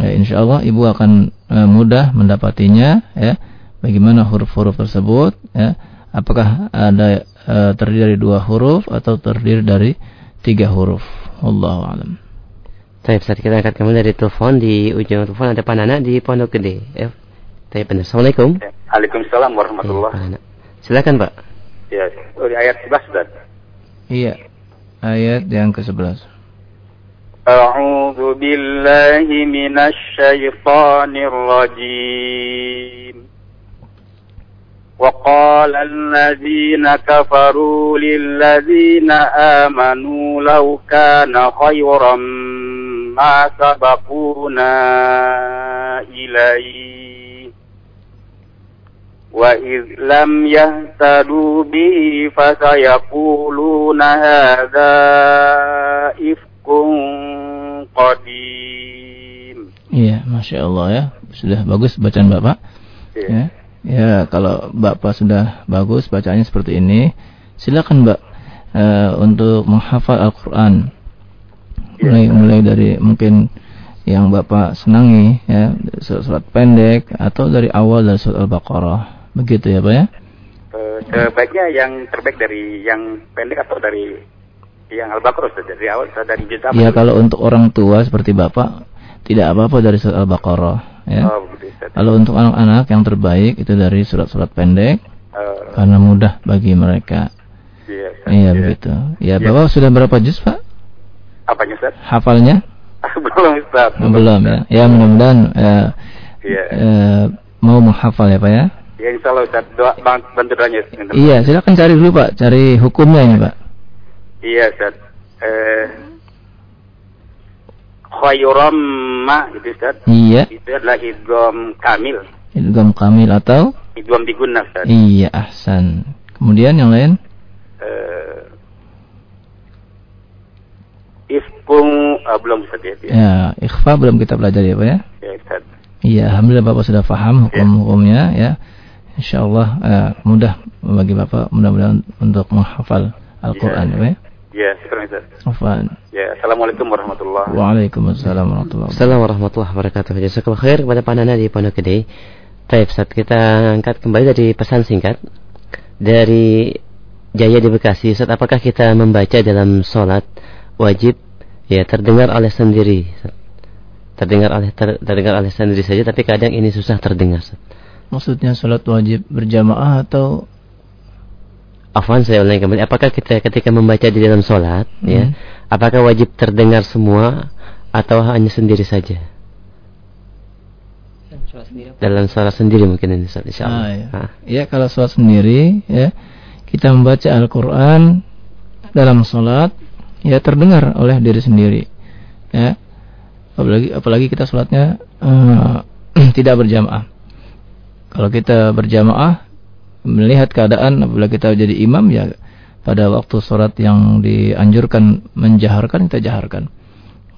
Ya, insya Allah ibu akan uh, mudah mendapatinya ya. Bagaimana huruf-huruf tersebut ya. Apakah ada uh, terdiri dari dua huruf atau terdiri dari tiga huruf? Allahu a'lam. Baik, saat kita angkat kembali dari telepon di ujung telepon ada Pak Nana di Pondok Gede. Ya. Baik, benar. Assalamualaikum. Waalaikumsalam warahmatullahi ya, Silakan, Pak. Ya, oh, di ayat 11 sudah. Iya. Ayat yang ke-11. أعوذ بالله من الشيطان الرجيم. وقال الذين كفروا للذين آمنوا لو كان خيرا ما سبقونا إليه. وإذ لم يهتدوا به فسيقولون هذا إفك qadim. Iya, masya Allah ya, sudah bagus bacaan bapak. Iya. Ya. ya, kalau bapak sudah bagus bacaannya seperti ini, silakan mbak e, untuk menghafal Al-Quran. Iya, mulai ya. mulai dari mungkin yang bapak senangi ya surat, surat pendek atau dari awal dari surat Al-Baqarah begitu ya pak ya. Eh, sebaiknya yang terbaik dari yang pendek atau dari yang Al-Baqarah Ustaz? dari awal Ustaz, dari juz Ya, kalau untuk orang tua seperti Bapak tidak apa-apa dari surat Al-Baqarah ya. Oh, Ustaz. Kalau untuk anak-anak yang terbaik itu dari surat-surat pendek Eh, karena mudah bagi mereka. Iya, Ustaz. Iya, begitu. Ya, Bapak sudah berapa juz, Pak? Apanya Ustaz? Hafalnya? *laughs* Belum Ustaz. Belum ya. Ya, mudah-mudahan Iya. eh, mau menghafal ya, Pak ya. Ya insya Allah Ustaz, doa, bantu doanya. Iya, silakan cari dulu, Pak. Cari hukumnya ini, Pak. Iya Ustaz. Eh, khayram ma itu Ustaz. Iya. Itu adalah idgham kamil. Idgham kamil atau Idgham diguna Ustaz. Iya, ahsan. Kemudian yang lain? Eh, ifkung ah, belum Ustaz ya. Ya, Ya, ikhfa belum kita pelajari ya, Pak ya. ya Ustaz. Iya, alhamdulillah Bapak sudah paham hukum-hukumnya ya. Insyaallah eh, mudah bagi Bapak mudah-mudahan untuk menghafal Al-Qur'an ya, ya. Ya, sekarang Ustaz. Afwan. Ya, Assalamualaikum warahmatullahi Waalaikumsalam warahmatullahi wabarakatuh. Assalamualaikum warahmatullahi wabarakatuh. Jazakallah khair kepada Pak Nana di Pondok Gede. Baik, saat kita angkat kembali dari pesan singkat dari Jaya di Bekasi. Ustaz, apakah kita membaca dalam sholat wajib ya terdengar oleh sendiri? Terdengar oleh ter- terdengar oleh sendiri saja, tapi kadang ini susah terdengar. Maksudnya salat wajib berjamaah atau Afwan saya ulangi kembali. Apakah kita ketika membaca di dalam sholat, ya, Hmm. apakah wajib terdengar semua atau hanya sendiri saja? Dalam sholat sendiri mungkin ini insya Allah. Ah, ya. Ah. Ya, kalau sholat sendiri ya, kita membaca Al-Qur'an dalam sholat ya terdengar oleh diri sendiri. Ya. Apalagi apalagi kita sholatnya eh, *clears throat* tidak berjamaah. Kalau kita berjamaah melihat keadaan apabila kita jadi imam ya pada waktu sholat yang dianjurkan menjaharkan kita jaharkan.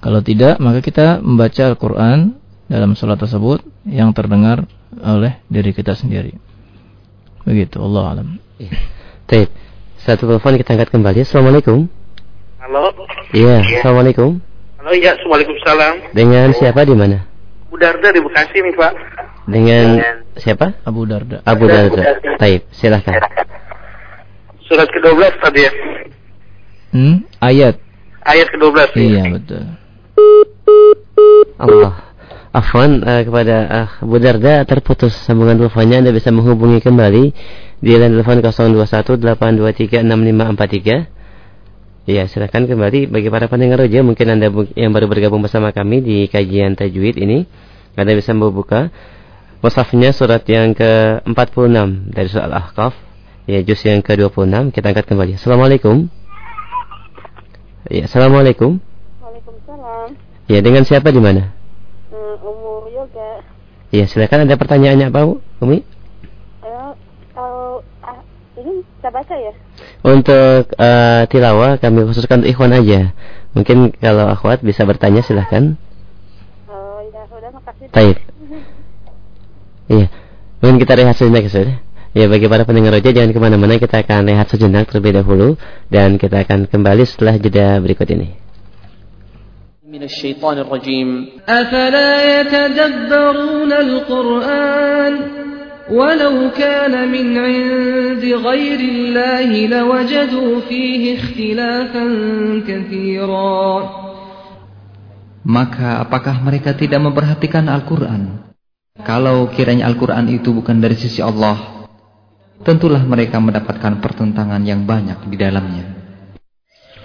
Kalau tidak maka kita membaca Al-Quran dalam sholat tersebut yang terdengar oleh diri kita sendiri. Begitu, Allah alam. Iya. Baik. Satu telepon kita angkat kembali. Assalamualaikum. Halo. Iya, Assalamualaikum. Halo, ya, Waalaikumsalam. Dengan siapa di mana? Bu Darda di Bekasi nih, Pak. Dengan siapa? Abu Darda. Abu Darda. Taib, silahkan. Surat ke-12 tadi ya. Hmm? Ayat. Ayat ke-12. Iya, betul. Allah. Afwan uh, kepada uh, Bu Darda terputus sambungan teleponnya Anda bisa menghubungi kembali di line telepon 0218236543. Ya, silakan kembali bagi para pendengar roja mungkin Anda yang baru bergabung bersama kami di kajian tajwid ini Anda bisa membuka mushafnya surat yang ke-46 dari surat Al-Ahqaf ya juz yang ke-26 kita angkat kembali. Assalamualaikum. Ya, Assalamualaikum. Waalaikumsalam. Ya, dengan siapa di mana? Hmm, umur yoga. Ya, silakan ada pertanyaannya apa? Umi? Kalau ah, ini baca ya? Untuk uh, tilawah kami khususkan untuk ikhwan aja. Mungkin kalau akhwat bisa bertanya silahkan. Oh, ya sudah makasih. Baik. Iya. Mungkin kita rehat sejenak ya. Ya bagi para pendengar roja jangan kemana-mana kita akan rehat sejenak terlebih dahulu dan kita akan kembali setelah jeda berikut ini. من الشيطان الرجيم أفلا يتدبرون القرآن ولو كان من عند غير الله لوجدوا فيه اختلافا كثيرا Maka apakah mereka tidak memperhatikan Al-Quran? kalau kiranya Al-Quran itu bukan dari sisi Allah, tentulah mereka mendapatkan pertentangan yang banyak di dalamnya.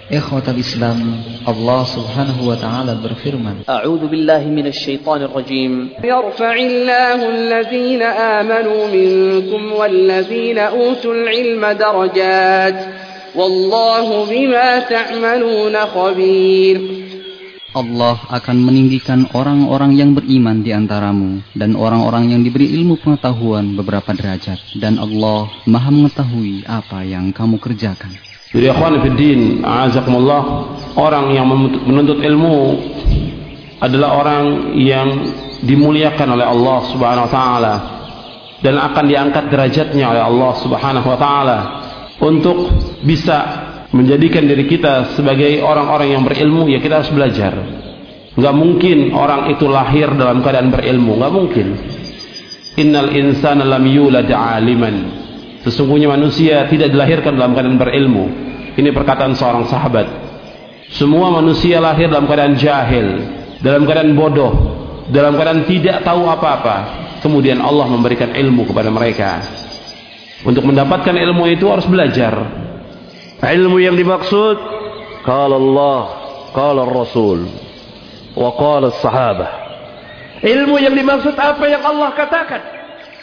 Ikhwatan Islam, Allah Subhanahu wa taala berfirman, A'udhu billahi minas syaitanir rajim. Yarfa'illahu alladhina amanu minkum wallazina utul ilma darajat. Wallahu bima ta'amaluna khabir. Allah akan meninggikan orang-orang yang beriman di antaramu dan orang-orang yang diberi ilmu pengetahuan beberapa derajat dan Allah Maha mengetahui apa yang kamu kerjakan. Jadi ikhwan fiddin, azakumullah, orang yang menuntut ilmu adalah orang yang dimuliakan oleh Allah Subhanahu wa taala dan akan diangkat derajatnya oleh Allah Subhanahu wa taala untuk bisa menjadikan diri kita sebagai orang-orang yang berilmu ya kita harus belajar. Nggak mungkin orang itu lahir dalam keadaan berilmu nggak mungkin. Innal insana lam yulad aliman. Sesungguhnya manusia tidak dilahirkan dalam keadaan berilmu. Ini perkataan seorang sahabat. Semua manusia lahir dalam keadaan jahil dalam keadaan bodoh dalam keadaan tidak tahu apa-apa. Kemudian Allah memberikan ilmu kepada mereka. Untuk mendapatkan ilmu itu harus belajar ilmu yang dimaksud qala Allah qala Rasul wa qala sahabah ilmu yang dimaksud apa yang Allah katakan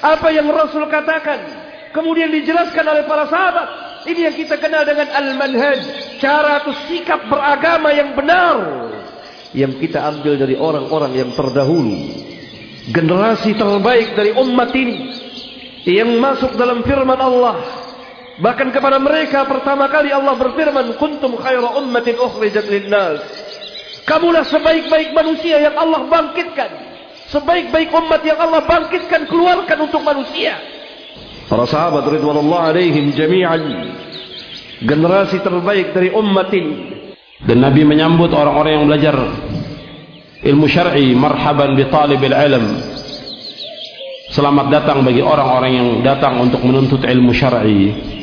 apa yang Rasul katakan kemudian dijelaskan oleh para sahabat. Ini yang kita kenal dengan al-manhaj cara atau sikap beragama yang benar yang kita ambil dari orang-orang yang terdahulu. Generasi terbaik dari umat ini yang masuk dalam firman Allah Bahkan kepada mereka pertama kali Allah berfirman, "Kuntum khaira ummatin ukhrijat lin-nas." Kamulah sebaik-baik manusia yang Allah bangkitkan. Sebaik-baik umat yang Allah bangkitkan keluarkan untuk manusia. Para sahabat ridwanullah alaihim jami'an generasi terbaik dari umat ini. Dan Nabi menyambut orang-orang yang belajar ilmu syar'i, marhaban bi talibil ilm. Selamat datang bagi orang-orang yang datang untuk menuntut ilmu syar'i.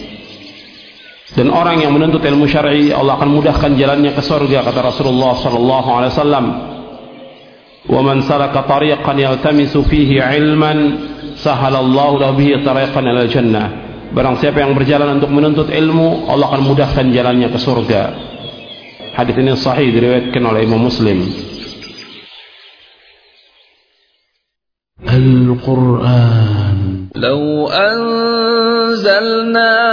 Dan orang yang menuntut ilmu syar'i Allah akan mudahkan jalannya ke surga kata Rasulullah sallallahu alaihi wasallam. "Wa man salaka tariqan yaltamisu fihi 'ilman sahalallahu lahu bihi tariqan ila jannah." Barang siapa yang berjalan untuk menuntut ilmu, Allah akan mudahkan jalannya ke surga. Hadis ini sahih diriwayatkan oleh Imam Muslim. Al-Quran لو أنزلنا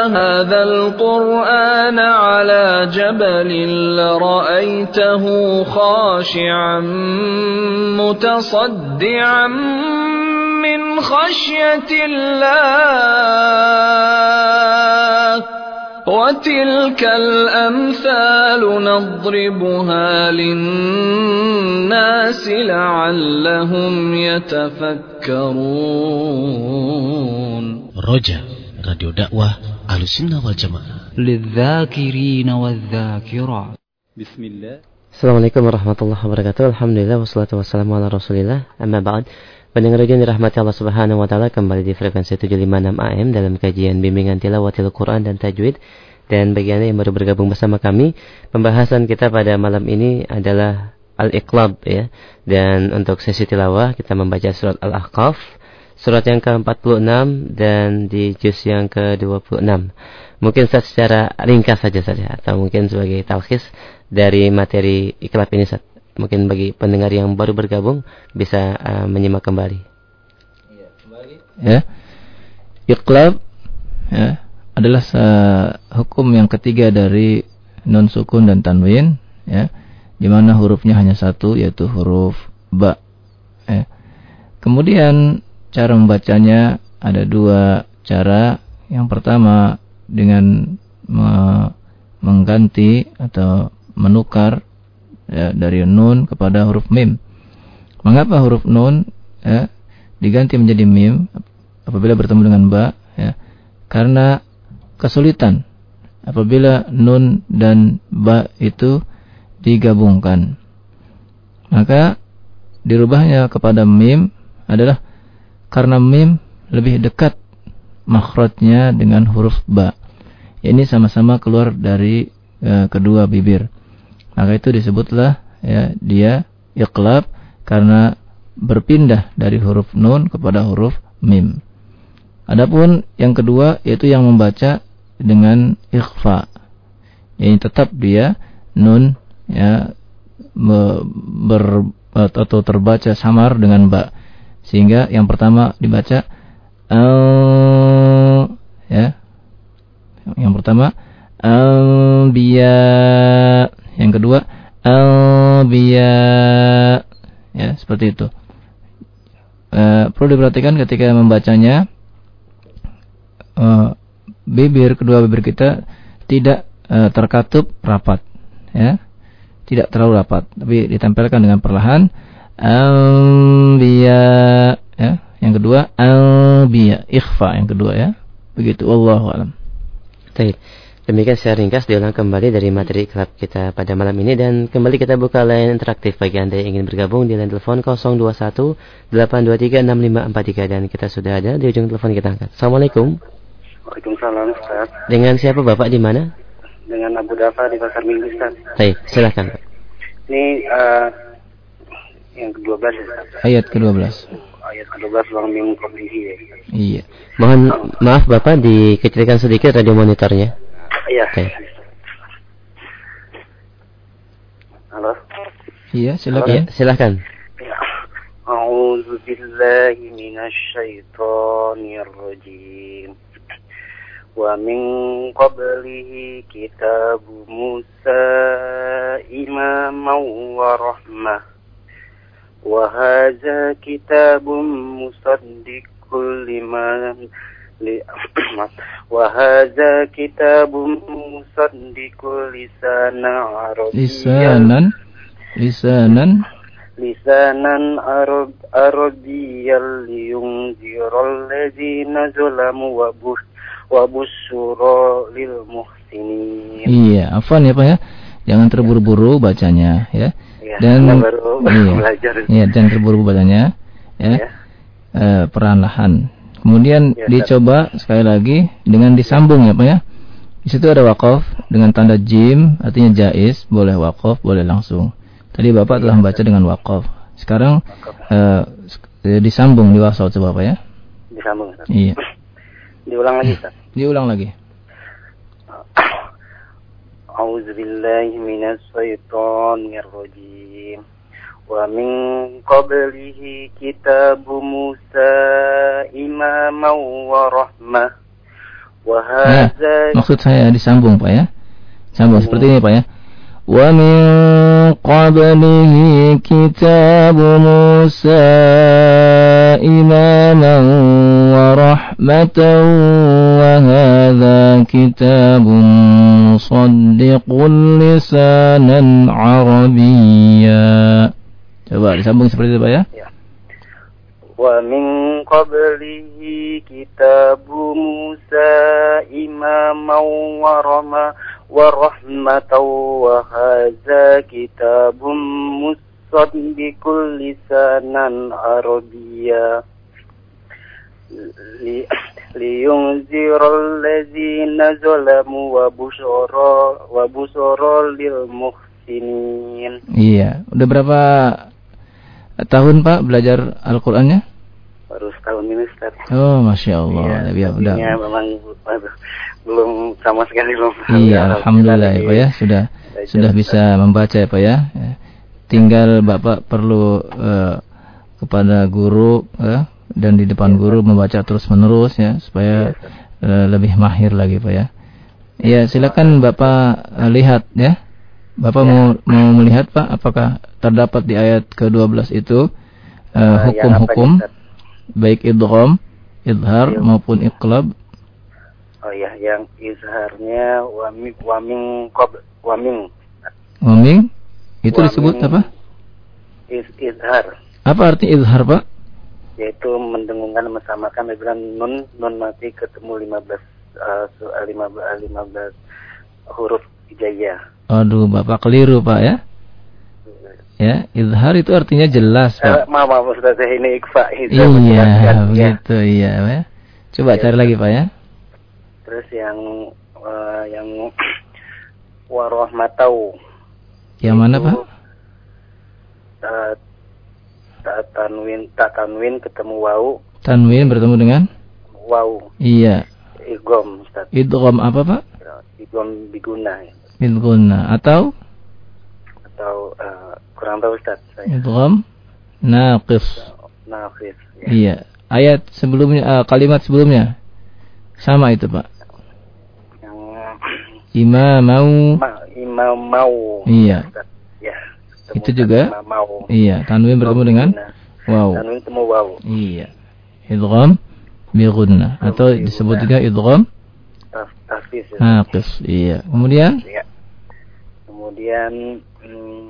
هذا القرآن على جبل لرأيته خاشعا متصدعا من خشية الله. وتلك الأمثال نضربها للناس لعلهم يتفكرون. رجاء راديو دعوة أهل السنة والجماعة. للذاكرين والذاكرات. بسم الله. السلام عليكم ورحمة الله وبركاته. الحمد لله والصلاة والسلام على رسول الله. أما بعد Pendengar yang dirahmati Allah Subhanahu wa taala kembali di frekuensi 756 AM dalam kajian bimbingan tilawatil Quran dan tajwid. Dan bagi Anda yang baru bergabung bersama kami, pembahasan kita pada malam ini adalah Al-Iqlab ya. Dan untuk sesi tilawah kita membaca surat Al-Ahqaf, surat yang ke-46 dan di juz yang ke-26. Mungkin secara ringkas saja saja atau mungkin sebagai talkhis dari materi iklab ini Ustaz. Mungkin bagi pendengar yang baru bergabung bisa uh, menyimak kembali. Ya. Iqlab ya, adalah hukum yang ketiga dari non sukun dan tanwin ya di mana hurufnya hanya satu yaitu huruf ba ya. kemudian cara membacanya ada dua cara yang pertama dengan me mengganti atau menukar ya, dari nun kepada huruf mim. Mengapa huruf nun ya, diganti menjadi mim apabila bertemu dengan ba? Ya, karena kesulitan apabila nun dan ba itu digabungkan. Maka dirubahnya kepada mim adalah karena mim lebih dekat makhrajnya dengan huruf ba. Ini sama-sama keluar dari uh, kedua bibir maka itu disebutlah ya dia iqlab karena berpindah dari huruf nun kepada huruf mim. Adapun yang kedua yaitu yang membaca dengan ikhfa. Ini tetap dia nun ya ber atau terbaca samar dengan ba. Sehingga yang pertama dibaca al ya. Yang pertama al biya yang kedua albiya. Ya seperti itu. E, perlu diperhatikan ketika membacanya e, bibir kedua bibir kita tidak e, terkatup rapat ya. Tidak terlalu rapat tapi ditempelkan dengan perlahan. Albiya ya. Yang kedua albiya. Ikhfa yang kedua ya. Begitu. Wallahu alam. Baik. Demikian secara ringkas diulang kembali dari materi klub kita pada malam ini dan kembali kita buka line interaktif bagi Anda yang ingin bergabung di line telepon 021 823 6543 dan kita sudah ada di ujung telepon kita angkat. Assalamualaikum. Waalaikumsalam Ustaz. Dengan siapa Bapak di mana? Dengan Abu Dafa di Pasar Minggu Ustaz. Baik, silakan Pak. Ini uh, yang ke-12 ya Ustaz. Ayat ke-12. Ayat ke-12 Bang Ming ya. Iya. Mohon maaf Bapak dikecilkan sedikit radio monitornya. Iya. Okay. Halo. Iya, silakan. Ya, silakan. A'udzu billahi minasyaitonir rajim. Wa min qablihi kitab Musa imaman wa rahmah. Wa hadza kitabun musaddiqul liman وهذا كتاب مصدق لسانا عربيا لسانا لسانا لسانا عرب عربيا لينذر الذين ظلموا وبشرى للمحسنين Iya, afan ya Pak ya. Jangan terburu-buru bacanya ya. ya Dan baru iya, belajar. Iya, jangan terburu-buru bacanya ya. ya. E, perlahan Kemudian ya, dicoba sekali lagi dengan disambung ya Pak ya. Di situ ada wakaf dengan tanda jim artinya jais, boleh wakaf, boleh langsung. Tadi Bapak telah membaca dengan wakaf. Sekarang uh, disambung di wasal coba Pak ya. Disambung. Ustaz. Iya. *laughs* Diulang lagi Ustaz. Diulang lagi. A'udzubillahi minasyaitonirrajim. ومن قبله كتاب موسى إماما ورحمة وهذا nah, maksud saya disambung Pak ya sambung seperti ini Pak ya ومن قبله كتاب موسى إماما ورحمة وهذا كتاب مصدق لسانا عربيا Coba disambung seperti itu Pak ya. ya. Wa min qablihi kitabu Musa imaman wa rahma ورحمة وهذا كتاب مصدق لسانا عربيا li- liyunzir allazina zalamu wa busyara wa busyara lil muhsinin. Iya, udah berapa tahun Pak belajar Al-Qur'annya? Baru setahun ini Ustaz. Oh, Masya Allah. Iya, ya, udah. Artinya memang aduh, belum sama sekali belum. Iya, alhamdulillah ya Pak ya, sudah sudah bisa membaca ya Pak ya. Ya. Tinggal Bapak perlu eh, kepada guru eh, dan di depan guru membaca terus menerus ya supaya eh, lebih mahir lagi Pak ya. Ya, silakan Bapak eh, lihat ya. Bapak mau mau melihat Pak apakah terdapat di ayat ke-12 itu eh, yang apa hukum-hukum nih, Ustaz? baik idgham, idhar maupun iqlab Oh ya, yang izharnya waming waming kob waming Waming itu Waming. disebut apa? iz izhar Apa arti izhar, Pak? yaitu mendengungkan mesamakan bilang nun nun mati ketemu 15 uh, su- uh, 15 15 huruf hijaiyah. Aduh, Bapak keliru, Pak ya. Ya, izhar itu artinya jelas, Eh, Pak. maaf, maaf Ustaz, ini ikfa Iya, ya. begitu, iya, ya. Coba Iya, cari lagi, Pak ya. Terus yang eh, yang *clears throat* warahmatau Yang mana, Pak? ta, ta tanwin ta tanwin ketemu wau Tanwin bertemu dengan wau iya. igom Ustaz. Idgham apa, Pak? Igom biguna ya. Idghunna atau atau eh, kurang tahu Ustaz saya. idgham naqis. Nafis. Iya. Ayat sebelumnya eh, kalimat sebelumnya sama itu, Pak. Imamau Ma, imam mau. Iya. Ustaz. Ya. itu juga imam mau. iya tanwin bertemu dengan wow Tanwin ketemu wau. iya idgham bi atau disebut juga idgham Taf, tafis. ya. naqis iya kemudian Ya. Kemudian hmm,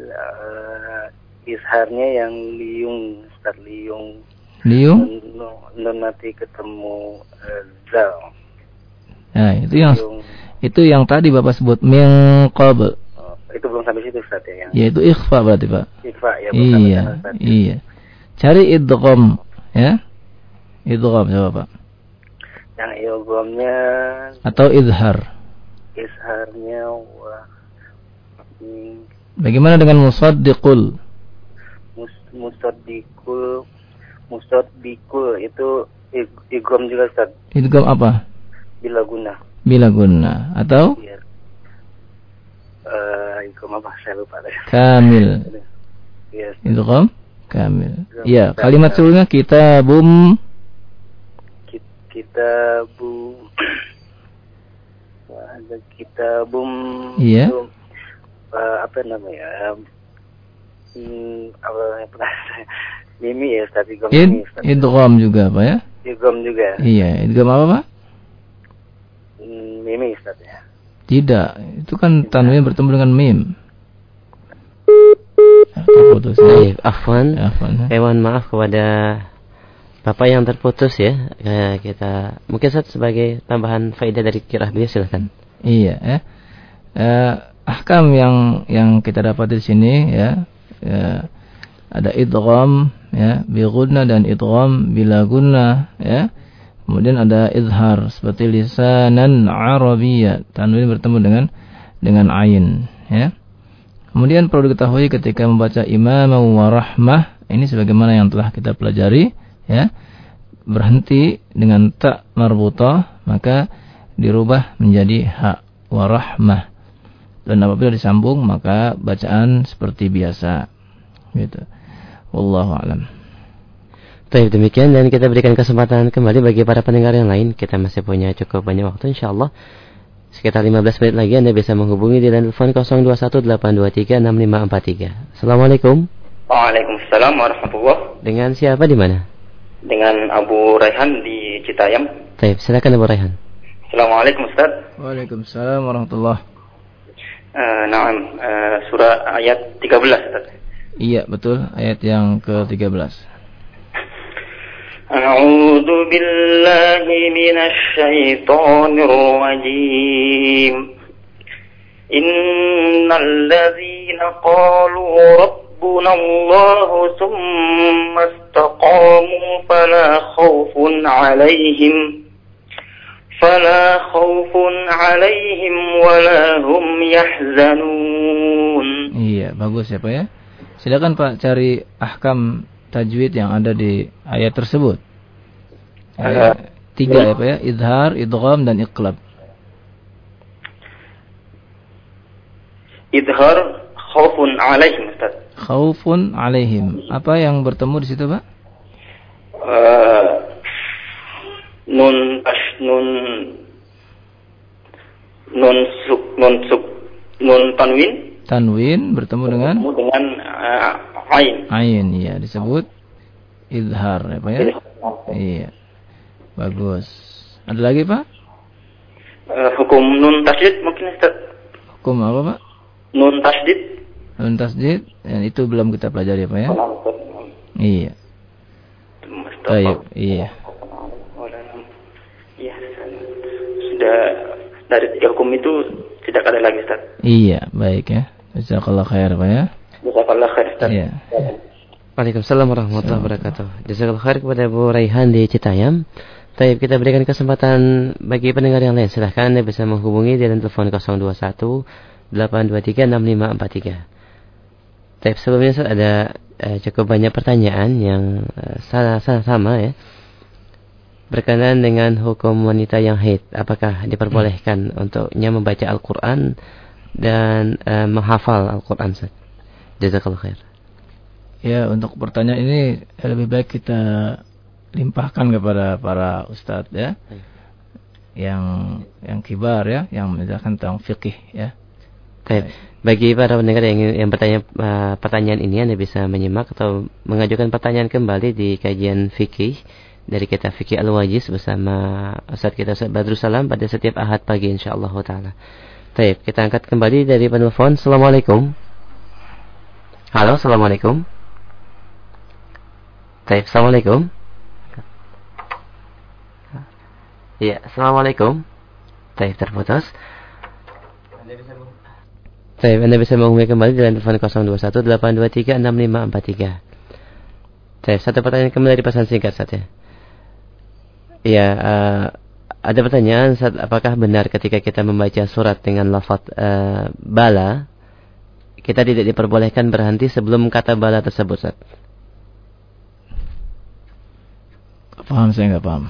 eh, isharnya yang liung, Ustaz liung. liung Nun, nun mati ketemu eh, zal. nah itu yang Liung. itu yang tadi bapak sebut min qabl Oh, itu belum sampai situ Ustaz ya yang yaitu ikhfa berarti pak ikhfa ya iya Ustaz. iya cari idgham ya idgham coba pak Yang ilgomnya atau izhar isharnya hmm, bagaimana dengan musaddiqul? Mus, musaddiqul musaddiqul itu igom juga Ustaz. Idgham apa? Bila guna. bila guna. Atau? Iya. Eh, igom apa? Saya lupa deh. kamil. Iya. idgham kamil. Ya kalimat sebelumnya kitabum. Ki- kita bu ada kita bum Iya. eh, apa namanya hmm, apa yang pernah mimi ya Ustaz igom id mimi Ustaz. idgham juga pak ya? Igom juga. Iya idgham apa pak? Hmm, mimi Ustaz ya. Tidak itu kan tanwin bertemu dengan mim. Terputus. Baik, afwan. Afwan. Eh, mohon maaf kepada Bapak yang terputus ya. Eh, kita mungkin Ustaz sebagai tambahan faedah dari kirah beliau silakan. Iya ya. Eh, ahkam yang yang kita dapat di sini ya, ya ada idgham ya bi dan idgham bila gunna ya. Kemudian ada izhar seperti lisanan arabiyya tanwin bertemu dengan dengan ain ya. Kemudian perlu diketahui ketika membaca imam wa rahmah ini sebagaimana yang telah kita pelajari ya. Berhenti dengan tak marbutah maka dirubah menjadi ha wa rahmah. Dan apabila disambung maka bacaan seperti biasa. Gitu. Wallahu alam. Baik demikian dan kita berikan kesempatan kembali bagi para pendengar yang lain. Kita masih punya cukup banyak waktu insyaallah. Sekitar 15 menit lagi Anda bisa menghubungi di telepon 0218236543. Assalamualaikum. Waalaikumsalam warahmatullah. Dengan siapa di mana? Dengan Abu Raihan di Citayam. Baik, silakan Abu Raihan. Assalamualaikum Ustaz. Waalaikumsalam warahmatullah. Eh, naam, eh, surah ayat 13 Ustaz. Iya, betul ayat yang ke-13. أعوذ بالله من الشيطان الرجيم إن الذين قالوا ربنا الله ثم استقاموا فلا خوف عليهم فلا خوف عليهم ولا هم يحزنون Iya, bagus ya Pak ya. Silakan Pak cari ahkam tajwid yang ada di ayat tersebut. Ayat tiga ya Pak ya, idhar, idgham dan iqlab. Idhar khaufun alaihim Ustaz. Khaufun alaihim. Apa yang bertemu di situ Pak? Uh, nun as nun nun suk nun suk nun tanwin Tanwin bertemu dengan bertemu dengan uh, ain. ain, ya disebut idhar ya Pak ya. Iya. Bagus. Ada lagi Pak? Uh, hukum nun tasdid mungkin Ustaz. Hukum apa Pak? Nun tasdid. Nun tasdid, dan itu belum kita pelajari ya Pak ya. Iya. Baik, iya. Iya. Sudah dari tiga hukum itu tidak ada lagi Ustaz. Iya, baik ya. Jazakallah khair Pak ya. Jazakallah khair Ustaz. Iya. Waalaikumsalam warahmatullahi wabarakatuh. Jazakallah khair kepada Bu Raihan di Citayam. Baik, kita berikan kesempatan bagi pendengar yang lain. Silahkan Anda bisa menghubungi di telepon 021 823 6543. Tapi sebelumnya ada eh, cukup banyak pertanyaan yang eh, salah, salah sama ya. Berkenaan dengan hukum wanita yang haid, apakah diperbolehkan untuknya membaca Al-Quran dan eh, menghafal Al-Quran? Jazakallah khair. Ya, untuk pertanyaan ini lebih baik kita limpahkan kepada para ustadz ya. Yang yang kibar ya, yang menjelaskan tentang fikih ya. Baik. Bagi para pendengar yang yang bertanya uh, pertanyaan ini Anda bisa menyimak atau mengajukan pertanyaan kembali di kajian fikih dari kita Fikih Al-Wajiz bersama Ustaz kita Ustaz Badrul Salam pada setiap Ahad pagi insyaallah taala. Baik, kita angkat kembali dari penelpon. Assalamualaikum. Halo, Assalamualaikum. Baik, Assalamualaikum. Iya, Assalamualaikum. Baik, terputus. Baik, Anda bisa menghubungi kembali dengan telepon 021 823 6543. Baik, satu pertanyaan kembali dari pesan singkat saja. Iya, uh, ada pertanyaan, Ustaz, apakah benar ketika kita membaca surat dengan lafaz uh, bala, kita tidak diperbolehkan berhenti sebelum kata bala tersebut, Ustaz? Paham saya nggak paham.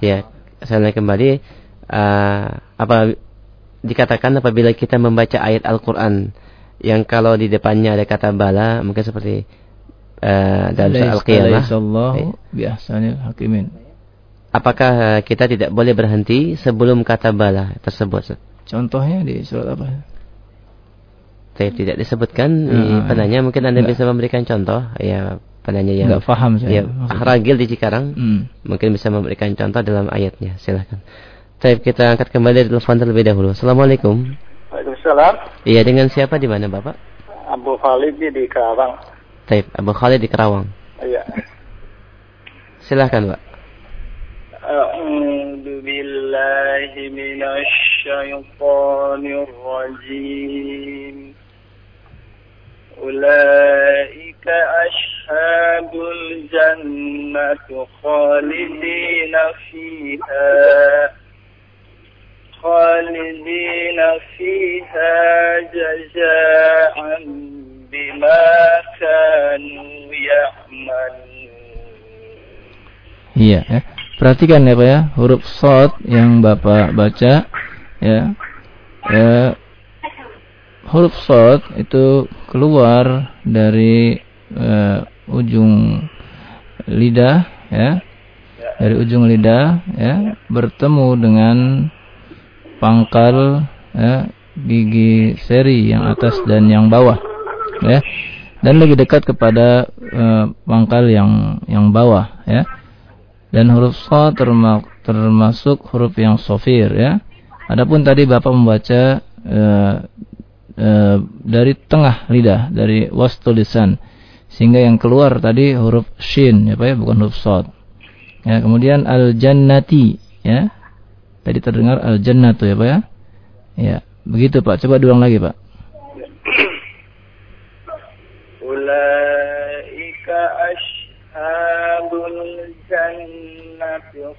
Ya, saya kembali uh, apa dikatakan apabila kita membaca ayat Al-Qur'an yang kalau di depannya ada kata bala mungkin seperti uh, dalam surah Al-Qiyamah. biasanya hakimin. Apakah kita tidak boleh berhenti sebelum kata bala tersebut? Contohnya di surat apa? Saya tidak disebutkan hmm, penanya mungkin Anda enggak. bisa memberikan contoh ya penanya yang enggak paham saya. Ya, ragil di Cikarang hmm. mungkin bisa memberikan contoh dalam ayatnya. Silakan. Baik, kita angkat kembali telepon terlebih dahulu. Assalamualaikum. Waalaikumsalam. Iya, dengan siapa di mana, Bapak? Abu Khalid di Karawang. Baik, Abu Khalid di Karawang. Iya. Silakan, Pak. أعوذ بالله من الشيطان الرجيم أولئك أشهاد الجنة خالدين فيها خالدين فيها جزاء بما كانوا يعملون Iya ya. Perhatikan ya Pak ya, huruf sod yang Bapak baca ya. Ya. Huruf sod itu keluar dari uh, ujung lidah ya. Dari ujung lidah ya bertemu dengan pangkal ya gigi seri yang atas dan yang bawah ya. Dan lebih dekat kepada uh, pangkal yang yang bawah ya dan huruf sod termasuk huruf yang sofir ya adapun tadi Bapak membaca uh, e, dari tengah lidah, dari wastul lisan. Sehingga yang keluar tadi huruf shin, ya Pak ya, bukan huruf sod. Ya, kemudian al-jannati ya. Tadi terdengar al-jannatu ya, Pak ya? Ya, begitu Pak. Coba diulang lagi, Pak.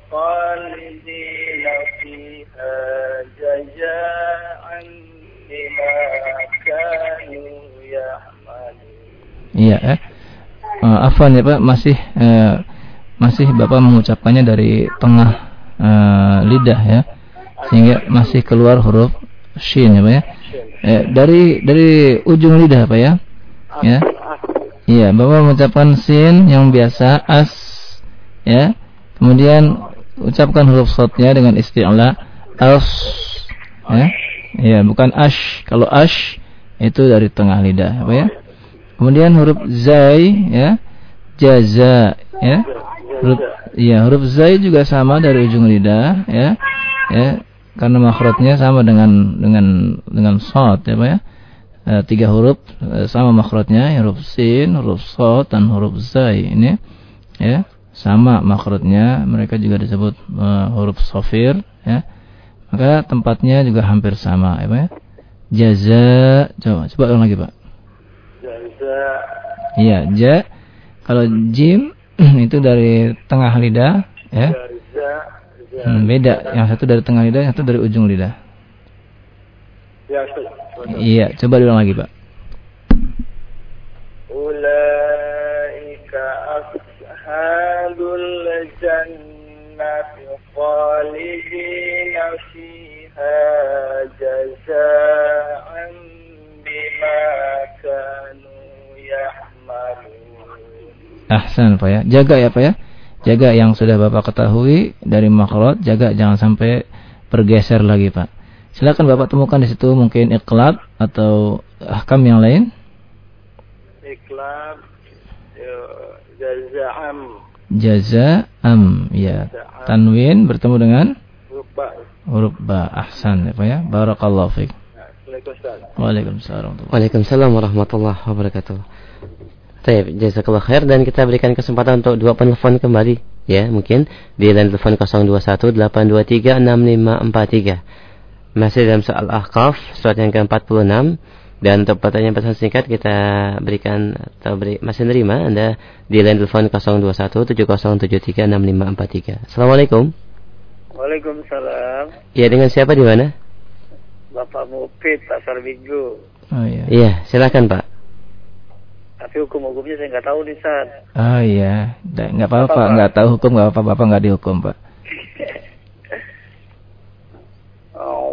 Khalidina fiha jazaan bima kanu ya'malun. Iya, eh. Uh, afan ya Pak, masih uh, masih Bapak mengucapkannya dari tengah uh, lidah ya. Sehingga masih keluar huruf shin ya Pak ya. Eh, dari dari ujung lidah Pak ya. Ya. Iya, Bapak mengucapkan sin yang biasa as ya. Kemudian ucapkan huruf shotnya dengan isti'la as ya. Iya, bukan ash. Kalau ash itu dari tengah lidah, apa ya? Kemudian huruf zai ya. Jaza ya. Huruf iya, huruf zai juga sama dari ujung lidah ya. Ya, karena makhrajnya sama dengan dengan dengan shot ya, Pak ya. E, tiga huruf e, sama makhrajnya, huruf sin, huruf shot dan huruf zai ini ya. Sama makhrajnya, mereka juga disebut e, huruf sofir ya. Maka tempatnya juga hampir sama ya, Pak ya. Jaza, coba coba ulang lagi, Pak. Jaza. Iya, ja. Kalau jim *clears throat* itu dari tengah lidah, ya. Hmm, beda. Yang satu dari tengah lidah, yang satu dari ujung lidah. Ya, Iya, coba diulang lagi, Pak. Ulaika Ahsan, Pak ya. Jaga ya, Pak ya. Jaga yang sudah Bapak ketahui dari makhluk, jaga jangan sampai bergeser lagi, Pak. Silakan Bapak temukan di situ mungkin iklab atau ahkam yang lain. Iklab ya, jaza'am ya. Tanwin bertemu dengan huruf ba. Ahsan ya, Pak ya. Barakallahu fiik. Waalaikumsalam. Waalaikumsalam. Warahmatullahi wabarakatuh. Baik, jazakallah khair dan kita berikan kesempatan untuk dua penelpon kembali ya, mungkin di line telepon 021 823 6543. Masih dalam soal Ahqaf surat yang ke-46 dan untuk pertanyaan pesan singkat kita berikan atau beri, masih nerima Anda di line telepon 021 7073 6543. Assalamualaikum. Waalaikumsalam. Ya, dengan siapa di mana? Bapak Mufid Pasar Minggu. Oh iya. Iya, silakan Pak. Tapi hukum-hukumnya saya nggak tahu nih, San. Oh iya, nggak apa-apa, nggak tahu hukum nggak apa-apa, bapak nggak dihukum pak. *laughs*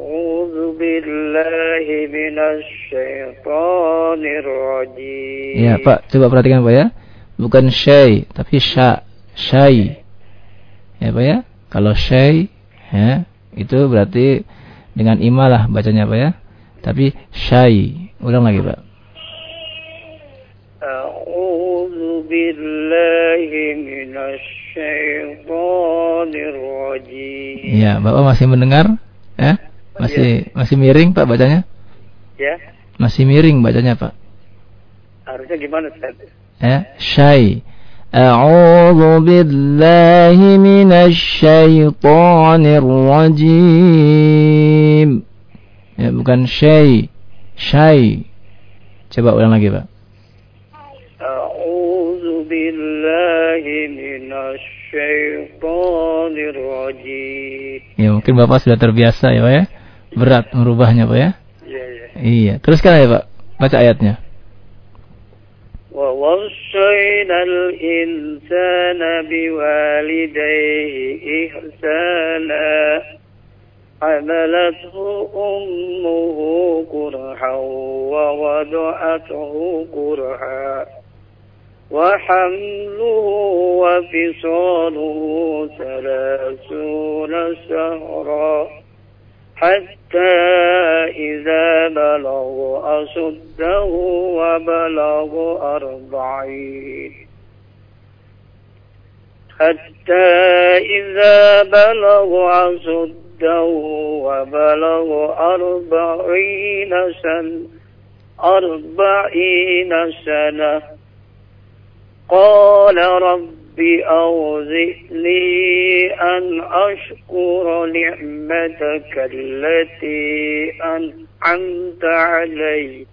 أعوذ بالله من الشيطان الرجيم Iya pak, coba perhatikan pak ya, bukan syai, tapi sya, syai, ya pak ya. Kalau syai, ya itu berarti dengan imalah bacanya pak ya. Tapi syai, ulang lagi pak. أعوذ بالله من الشيطان الرجيم Iya, bapak masih mendengar? Ya, masih masih miring pak bacanya? Ya, Masih miring bacanya pak. harusnya gimana, Ustaz? ya syai أعوذ بالله من الشيطان الرجيم ya bukan syai syai coba ulang lagi pak أعوذ بالله من الشيطان الرجيم ya mungkin bapak sudah terbiasa ya pak ya berat merubahnya pak ya Iya, iya. iya teruskan ya pak baca ayatnya ووصينا الإنسان بوالديه إحسانا حملته أمه كرها ووضعته كرها وحمله وفصاله ثلاثون شهرا حتى إذا بلغ أشده وبلغ أربعين. حتى إذا بلغ أشده وبلغ أربعين سنة أربعين سنة قال رب رب أوزئني أن أشكر نعمتك التي أنعمت علي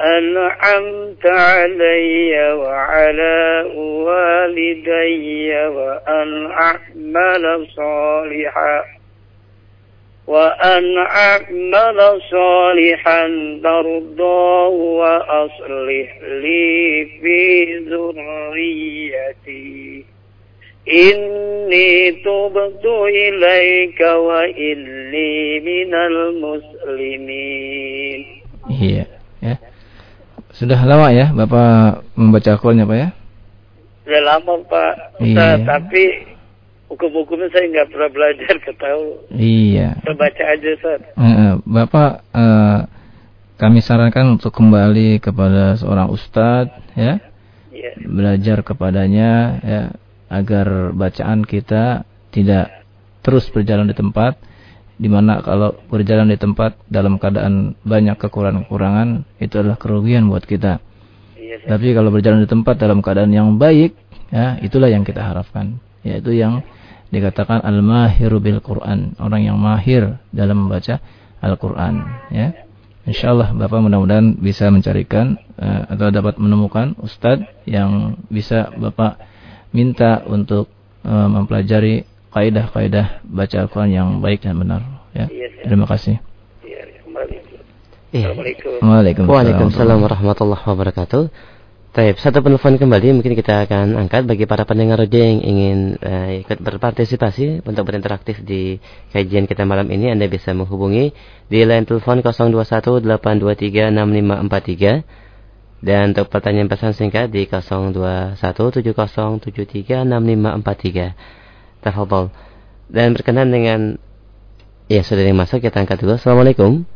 أنعمت علي وعلى والدي وأن أعمل صالحا. وأن أعمل صالحا ترضاه وأصلح لي في ذريتي إني تبت إليك وإني من المسلمين Iya, ya. Sudah lama ya Bapak membaca Al-Qur'annya Pak ya? Sudah lama Pak Ustaz, Iya. tapi hukum-hukumnya saya nggak pernah belajar ketahu. Iya. Saya baca aja Ustaz. Eh, Bapak eh, kami sarankan untuk kembali kepada seorang ustadz ya. Iya. Belajar kepadanya ya agar bacaan kita tidak terus berjalan di tempat di mana kalau berjalan di tempat dalam keadaan banyak kekurangan-kekurangan itu adalah kerugian buat kita. Tapi kalau berjalan di tempat dalam keadaan yang baik, ya itulah yang kita harapkan, yaitu yang dikatakan al-mahiru bil Quran, orang yang mahir dalam membaca Al-Quran, ya. Insyaallah Bapak mudah-mudahan bisa mencarikan eh, atau dapat menemukan ustadz yang bisa Bapak minta untuk eh, mempelajari kaidah-kaidah baca Al-Quran yang baik dan benar, ya. Terima kasih. Iya. Waalaikumsalam. Waalaikumsalam warahmatullahi wabarakatuh. Baik, satu penelpon kembali mungkin kita akan angkat bagi para pendengar radio yang ingin eh, ikut berpartisipasi untuk berinteraktif di kajian kita malam ini Anda bisa menghubungi di line telepon 0218236543 dan untuk pertanyaan pesan singkat di 0217073653. Tafadhol. Dan berkenan dengan ya sudah yang masuk kita angkat dulu. Assalamualaikum.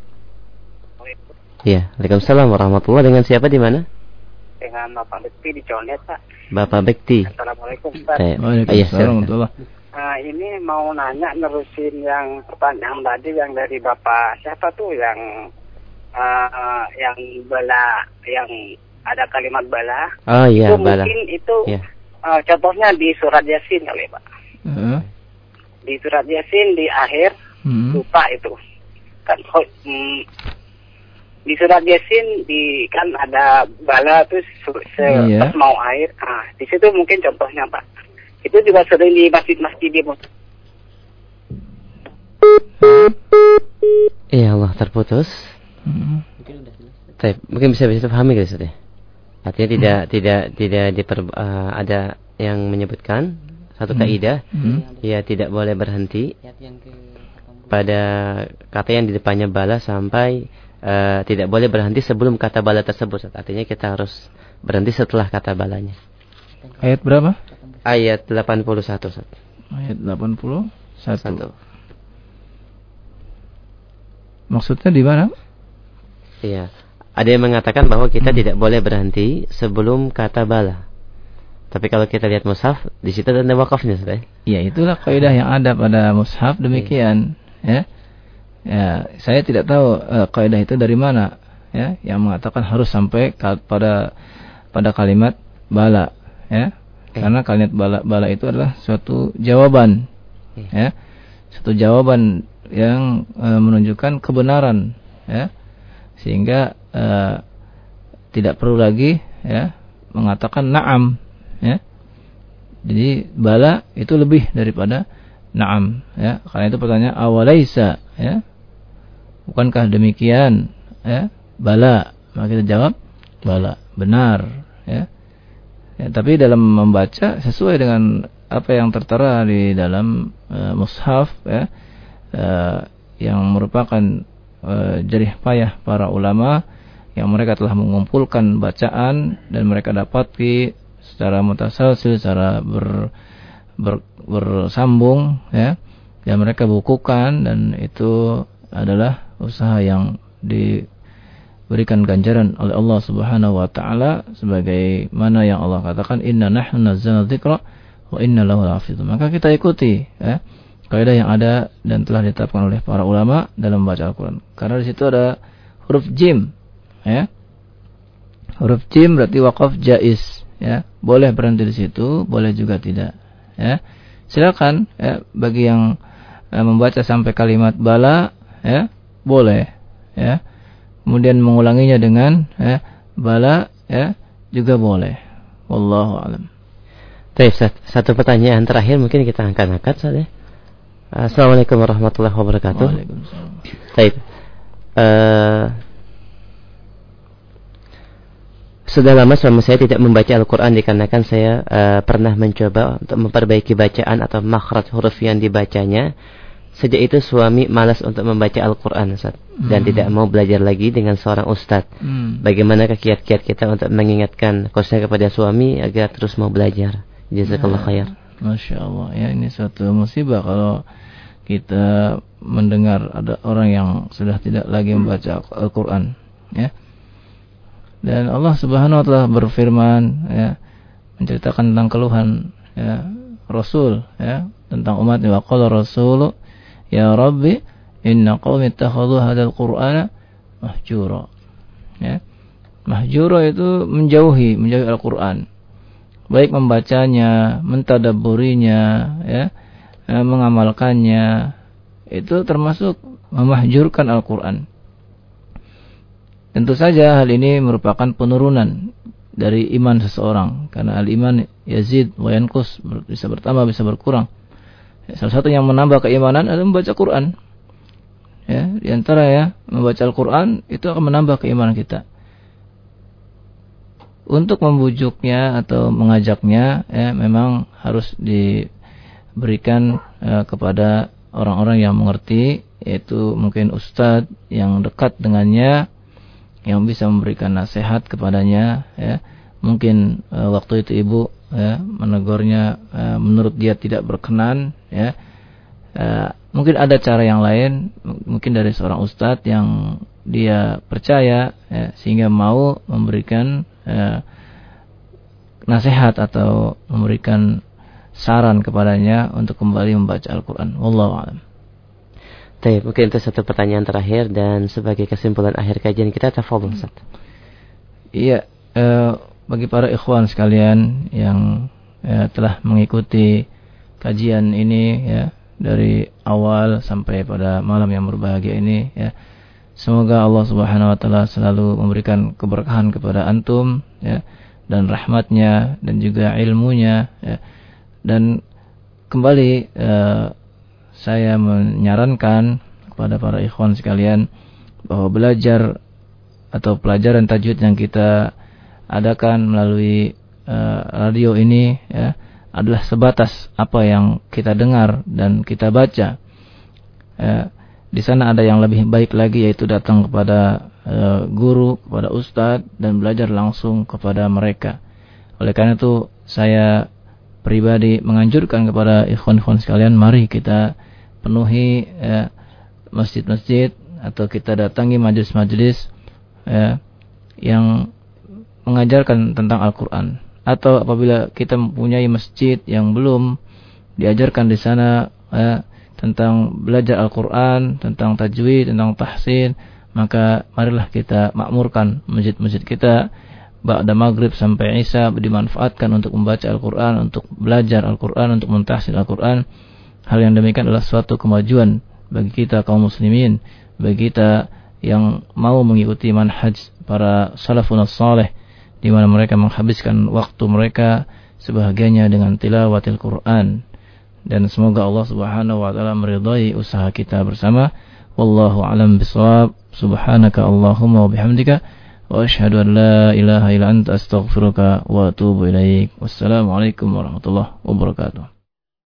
Ya, Waalaikumsalam warahmatullahi Dengan siapa di mana? Dengan Bapak Bekti di Condet Pak. Bapak Bekti. Assalamualaikum Ustaz. Baik. Waalaikumsalam Iya, warahmatullahi Nah, ini mau nanya nerusin yang pertanyaan tadi yang dari Bapak siapa tuh yang eh, yang bala yang ada kalimat bala. Oh iya, itu bala. mungkin itu Ya. eh, contohnya di surat Yasin kali Pak. Eh, Di surat Yasin di akhir hmm. lupa itu. Kan hmm, di surat Yasin di kan ada bala se- Iya. pas mau air. Ah, di situ mungkin contohnya Pak. Itu juga sering di masjid-masjid di Iya Allah terputus. Baik, mungkin bisa bisa dipahami guys ya. Artinya tidak tidak tidak diper, eh, ada yang menyebutkan satu Hmm. kaidah Hmm. ya tidak boleh berhenti pada kata yang di depannya bala sampai eh, tidak boleh berhenti sebelum kata bala tersebut. Artinya kita harus berhenti setelah kata balanya. Ayat berapa? Ayat 81. Ustaz. Ayat 81. Maksudnya di mana? Iya. Ada yang mengatakan bahwa kita tidak boleh berhenti sebelum kata bala. Tapi kalau kita lihat mushaf, di situ ada wakafnya, Ustaz. Ya, itulah kaidah yang ada pada mushaf demikian, ya. Ya, saya tidak tahu eh, kaidah itu dari mana, ya, yang mengatakan harus sampai pada pada kalimat bala, ya. Karena kalimat bala bala itu adalah suatu jawaban, ya. Suatu jawaban yang eh, menunjukkan kebenaran, ya. Sehingga eh, tidak perlu lagi ya mengatakan na'am, ya. Jadi bala itu lebih daripada na'am ya. Karena itu pertanyaan awalaisa ya. Bukankah demikian ya? Bala. Maka kita jawab bala. Benar ya. ya tapi dalam membaca sesuai dengan apa yang tertera di dalam uh, mushaf ya uh, yang merupakan uh, jerih payah para ulama yang mereka telah mengumpulkan bacaan dan mereka dapati secara mutasalsil secara ber, ber, bersambung ya dan mereka bukukan dan itu adalah usaha yang diberikan ganjaran oleh Allah Subhanahu wa taala sebagai mana yang Allah katakan inna nahnu nazzalna dzikra wa inna lahu lahafizun. Maka kita ikuti ya kaidah yang ada dan telah ditetapkan oleh para ulama dalam membaca Al-Qur'an. Karena di situ ada huruf jim ya. Huruf jim berarti wakaf jaiz ya. Boleh berhenti di situ boleh juga tidak ya. Silakan ya bagi yang eh, membaca sampai kalimat bala ya boleh ya kemudian mengulanginya dengan ya bala ya juga boleh wallahu alam Baik, satu pertanyaan terakhir mungkin kita akan angkat saja. Assalamualaikum warahmatullahi wabarakatuh. Waalaikumsalam. Baik. Uh, sudah lama suami saya tidak membaca Al-Quran dikarenakan saya uh, pernah mencoba untuk memperbaiki bacaan atau makhraj huruf yang dibacanya. Sejak itu suami malas untuk membaca Al-Quran Ustaz, dan hmm. tidak mau belajar lagi dengan seorang ustadz. Hmm. Bagaimana kiat-kiat kita untuk mengingatkan khususnya kepada suami agar terus mau belajar? Jazakallah ya, khair. Masya Allah ya ini suatu musibah kalau kita mendengar ada orang yang sudah tidak lagi membaca Al-Quran ya dan Allah Subhanahu Wa Taala berfirman ya menceritakan tentang keluhan ya Rasul ya tentang umat wa qala Rasul ya Rabbi inna qaumi ittakhadhu hadzal Qur'ana mahjura ya mahjura itu menjauhi menjauhi Al-Qur'an baik membacanya, mentadaburinya, ya, eh, mengamalkannya, itu termasuk memahjurkan Al-Quran. Tentu saja hal ini merupakan penurunan dari iman seseorang karena al-iman yazid wa yanqus bisa bertambah bisa berkurang. Salah satu yang menambah keimanan adalah membaca Quran. Ya, di antara ya membaca Al-Quran itu akan menambah keimanan kita untuk membujuknya atau mengajaknya ya memang harus diberikan uh, kepada orang-orang yang mengerti yaitu mungkin ustadz yang dekat dengannya yang bisa memberikan nasihat kepadanya ya mungkin uh, waktu itu ibu ya menegurnya uh, menurut dia tidak berkenan ya uh, mungkin ada cara yang lain mungkin dari seorang ustadz yang dia percaya ya, sehingga mau memberikan ya, nasihat atau memberikan saran kepadanya untuk kembali membaca Al-Quran. Wallahu a'lam. Baik, mungkin itu satu pertanyaan terakhir dan sebagai kesimpulan akhir kajian kita tafadhol Ustaz. Iya, eh, bagi para ikhwan sekalian yang eh, telah mengikuti kajian ini ya dari awal sampai pada malam yang berbahagia ini ya. Semoga Allah Subhanahu wa taala selalu memberikan keberkahan kepada antum ya dan rahmatnya dan juga ilmunya ya. dan kembali uh, saya menyarankan kepada para ikhwan sekalian bahwa belajar atau pelajaran tajwid yang kita adakan melalui uh, radio ini ya adalah sebatas apa yang kita dengar dan kita baca. Ya, di sana ada yang lebih baik lagi yaitu datang kepada Eh, guru, kepada ustadz dan belajar langsung kepada mereka. Oleh karena itu saya pribadi menganjurkan kepada ikhwan-ikhwan sekalian mari kita penuhi ya, masjid-masjid atau kita datangi majelis-majelis ya, yang mengajarkan tentang Al-Qur'an atau apabila kita mempunyai masjid yang belum diajarkan di sana ya, tentang belajar Al-Qur'an, tentang tajwid, tentang tahsin, maka marilah kita makmurkan masjid-masjid kita ba'da maghrib sampai isya dimanfaatkan untuk membaca Al-Quran, untuk belajar Al-Quran, untuk mentahsil Al-Quran. Hal yang demikian adalah suatu kemajuan bagi kita kaum muslimin, bagi kita yang mau mengikuti manhaj para salafun salih di mana mereka menghabiskan waktu mereka sebahagiannya dengan tilawatil Quran. Dan semoga Allah Subhanahu wa taala meridai usaha kita bersama. Wallahu alam bisawab subhanaka Allahumma wa bihamdika. Wa ashhadu an la ilaha illa anta astaghfiruka wa atubu ilaik. Wassalamu alaikum warahmatullahi wabarakatuh